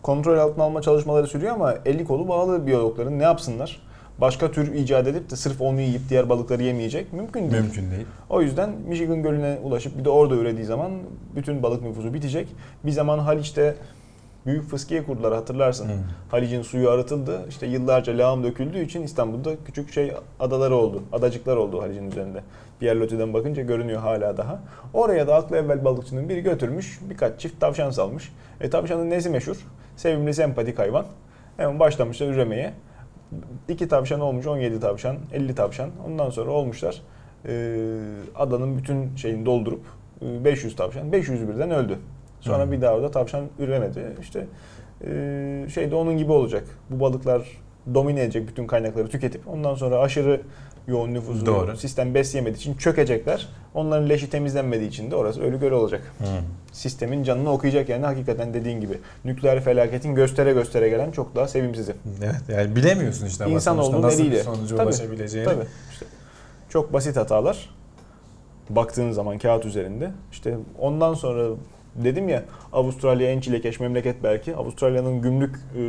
kontrol altına alma çalışmaları sürüyor ama eli kolu bağlı biyologların ne yapsınlar? Başka tür icat edip de sırf onu yiyip diğer balıkları yemeyecek mümkün değil. Mümkün değil. O yüzden Michigan Gölü'ne ulaşıp bir de orada ürediği zaman bütün balık nüfusu bitecek. Bir zaman Haliç'te büyük fıskiye kurdular hatırlarsın. Hı. Haliç'in suyu arıtıldı. İşte yıllarca lağım döküldüğü için İstanbul'da küçük şey adaları oldu. Adacıklar oldu Haliç'in üzerinde. Pierre bakınca görünüyor hala daha. Oraya da aklı evvel balıkçının biri götürmüş. Birkaç çift tavşan salmış. E tavşanın nesi meşhur? Sevimli, sempatik hayvan. Hemen başlamışlar üremeye. İki tavşan olmuş 17 tavşan, 50 tavşan. Ondan sonra olmuşlar. Ee, adanın bütün şeyini doldurup e, 500 tavşan. 500 birden öldü. Sonra Hı. bir daha orada tavşan üremedi. İşte e, şey de onun gibi olacak. Bu balıklar domine edecek bütün kaynakları tüketip ondan sonra aşırı yoğun nüfusu Doğru. sistem besleyemediği için çökecekler. Onların leşi temizlenmediği için de orası ölü göl olacak. Hı. Sistemin canını okuyacak yani hakikaten dediğin gibi. Nükleer felaketin göstere göstere gelen çok daha sevimsizi. Evet yani bilemiyorsun işte İnsan olduğu nasıl eliyle. sonuca Tabii, ulaşabileceğini. Tabii. İşte çok basit hatalar baktığın zaman kağıt üzerinde. İşte ondan sonra dedim ya Avustralya en çilekeş memleket belki. Avustralya'nın gümrük e,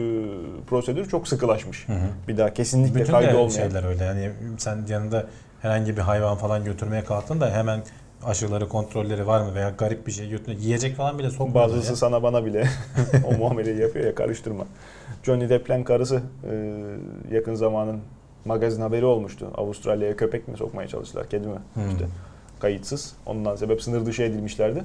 prosedürü çok sıkılaşmış. Hı hı. Bir daha kesinlikle Bütün kaydı olmayan. şeyler öyle yani sen yanında herhangi bir hayvan falan götürmeye kalktın da hemen aşıları kontrolleri var mı veya garip bir şey götürüyor. Yiyecek falan bile sokmuyorlar Bazısı ya. sana bana bile o muameleyi yapıyor ya karıştırma. Johnny Depp'len karısı e, yakın zamanın magazin haberi olmuştu. Avustralya'ya köpek mi sokmaya çalıştılar, kedi mi? Hmm. İşte kayıtsız. Ondan sebep sınır dışı edilmişlerdi.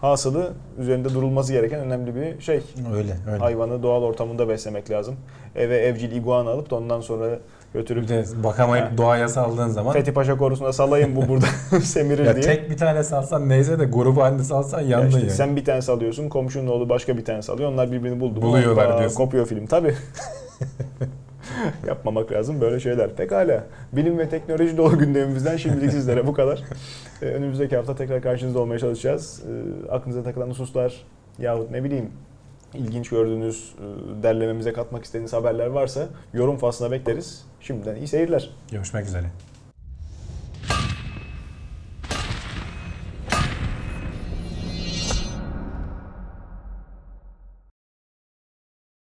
Hasılı üzerinde durulması gereken önemli bir şey. Öyle öyle. Hayvanı doğal ortamında beslemek lazım. Eve evcil iguana alıp da ondan sonra götürüp de bakamayıp Ha. doğaya saldığın zaman Fethi Paşa korusuna salayım bu burada semirir ya diye. tek bir tane salsan neyse de grubu halinde salsan Ya yandın işte yani. Sen bir tane salıyorsun, komşunun oğlu başka bir tane salıyor. Onlar birbirini buldu. Buluyorlar hoppa, diyorsun. Kopuyor film tabii. Yapmamak lazım böyle şeyler. Pekala. Bilim ve teknoloji dolu gündemimizden şimdilik sizlere bu kadar. Ee, önümüzdeki hafta tekrar karşınızda olmaya çalışacağız. Ee, aklınıza takılan hususlar yahut ne bileyim ilginç gördüğünüz, e, derlememize katmak istediğiniz haberler varsa yorum faslına bekleriz. Şimdiden iyi seyirler. Görüşmek üzere.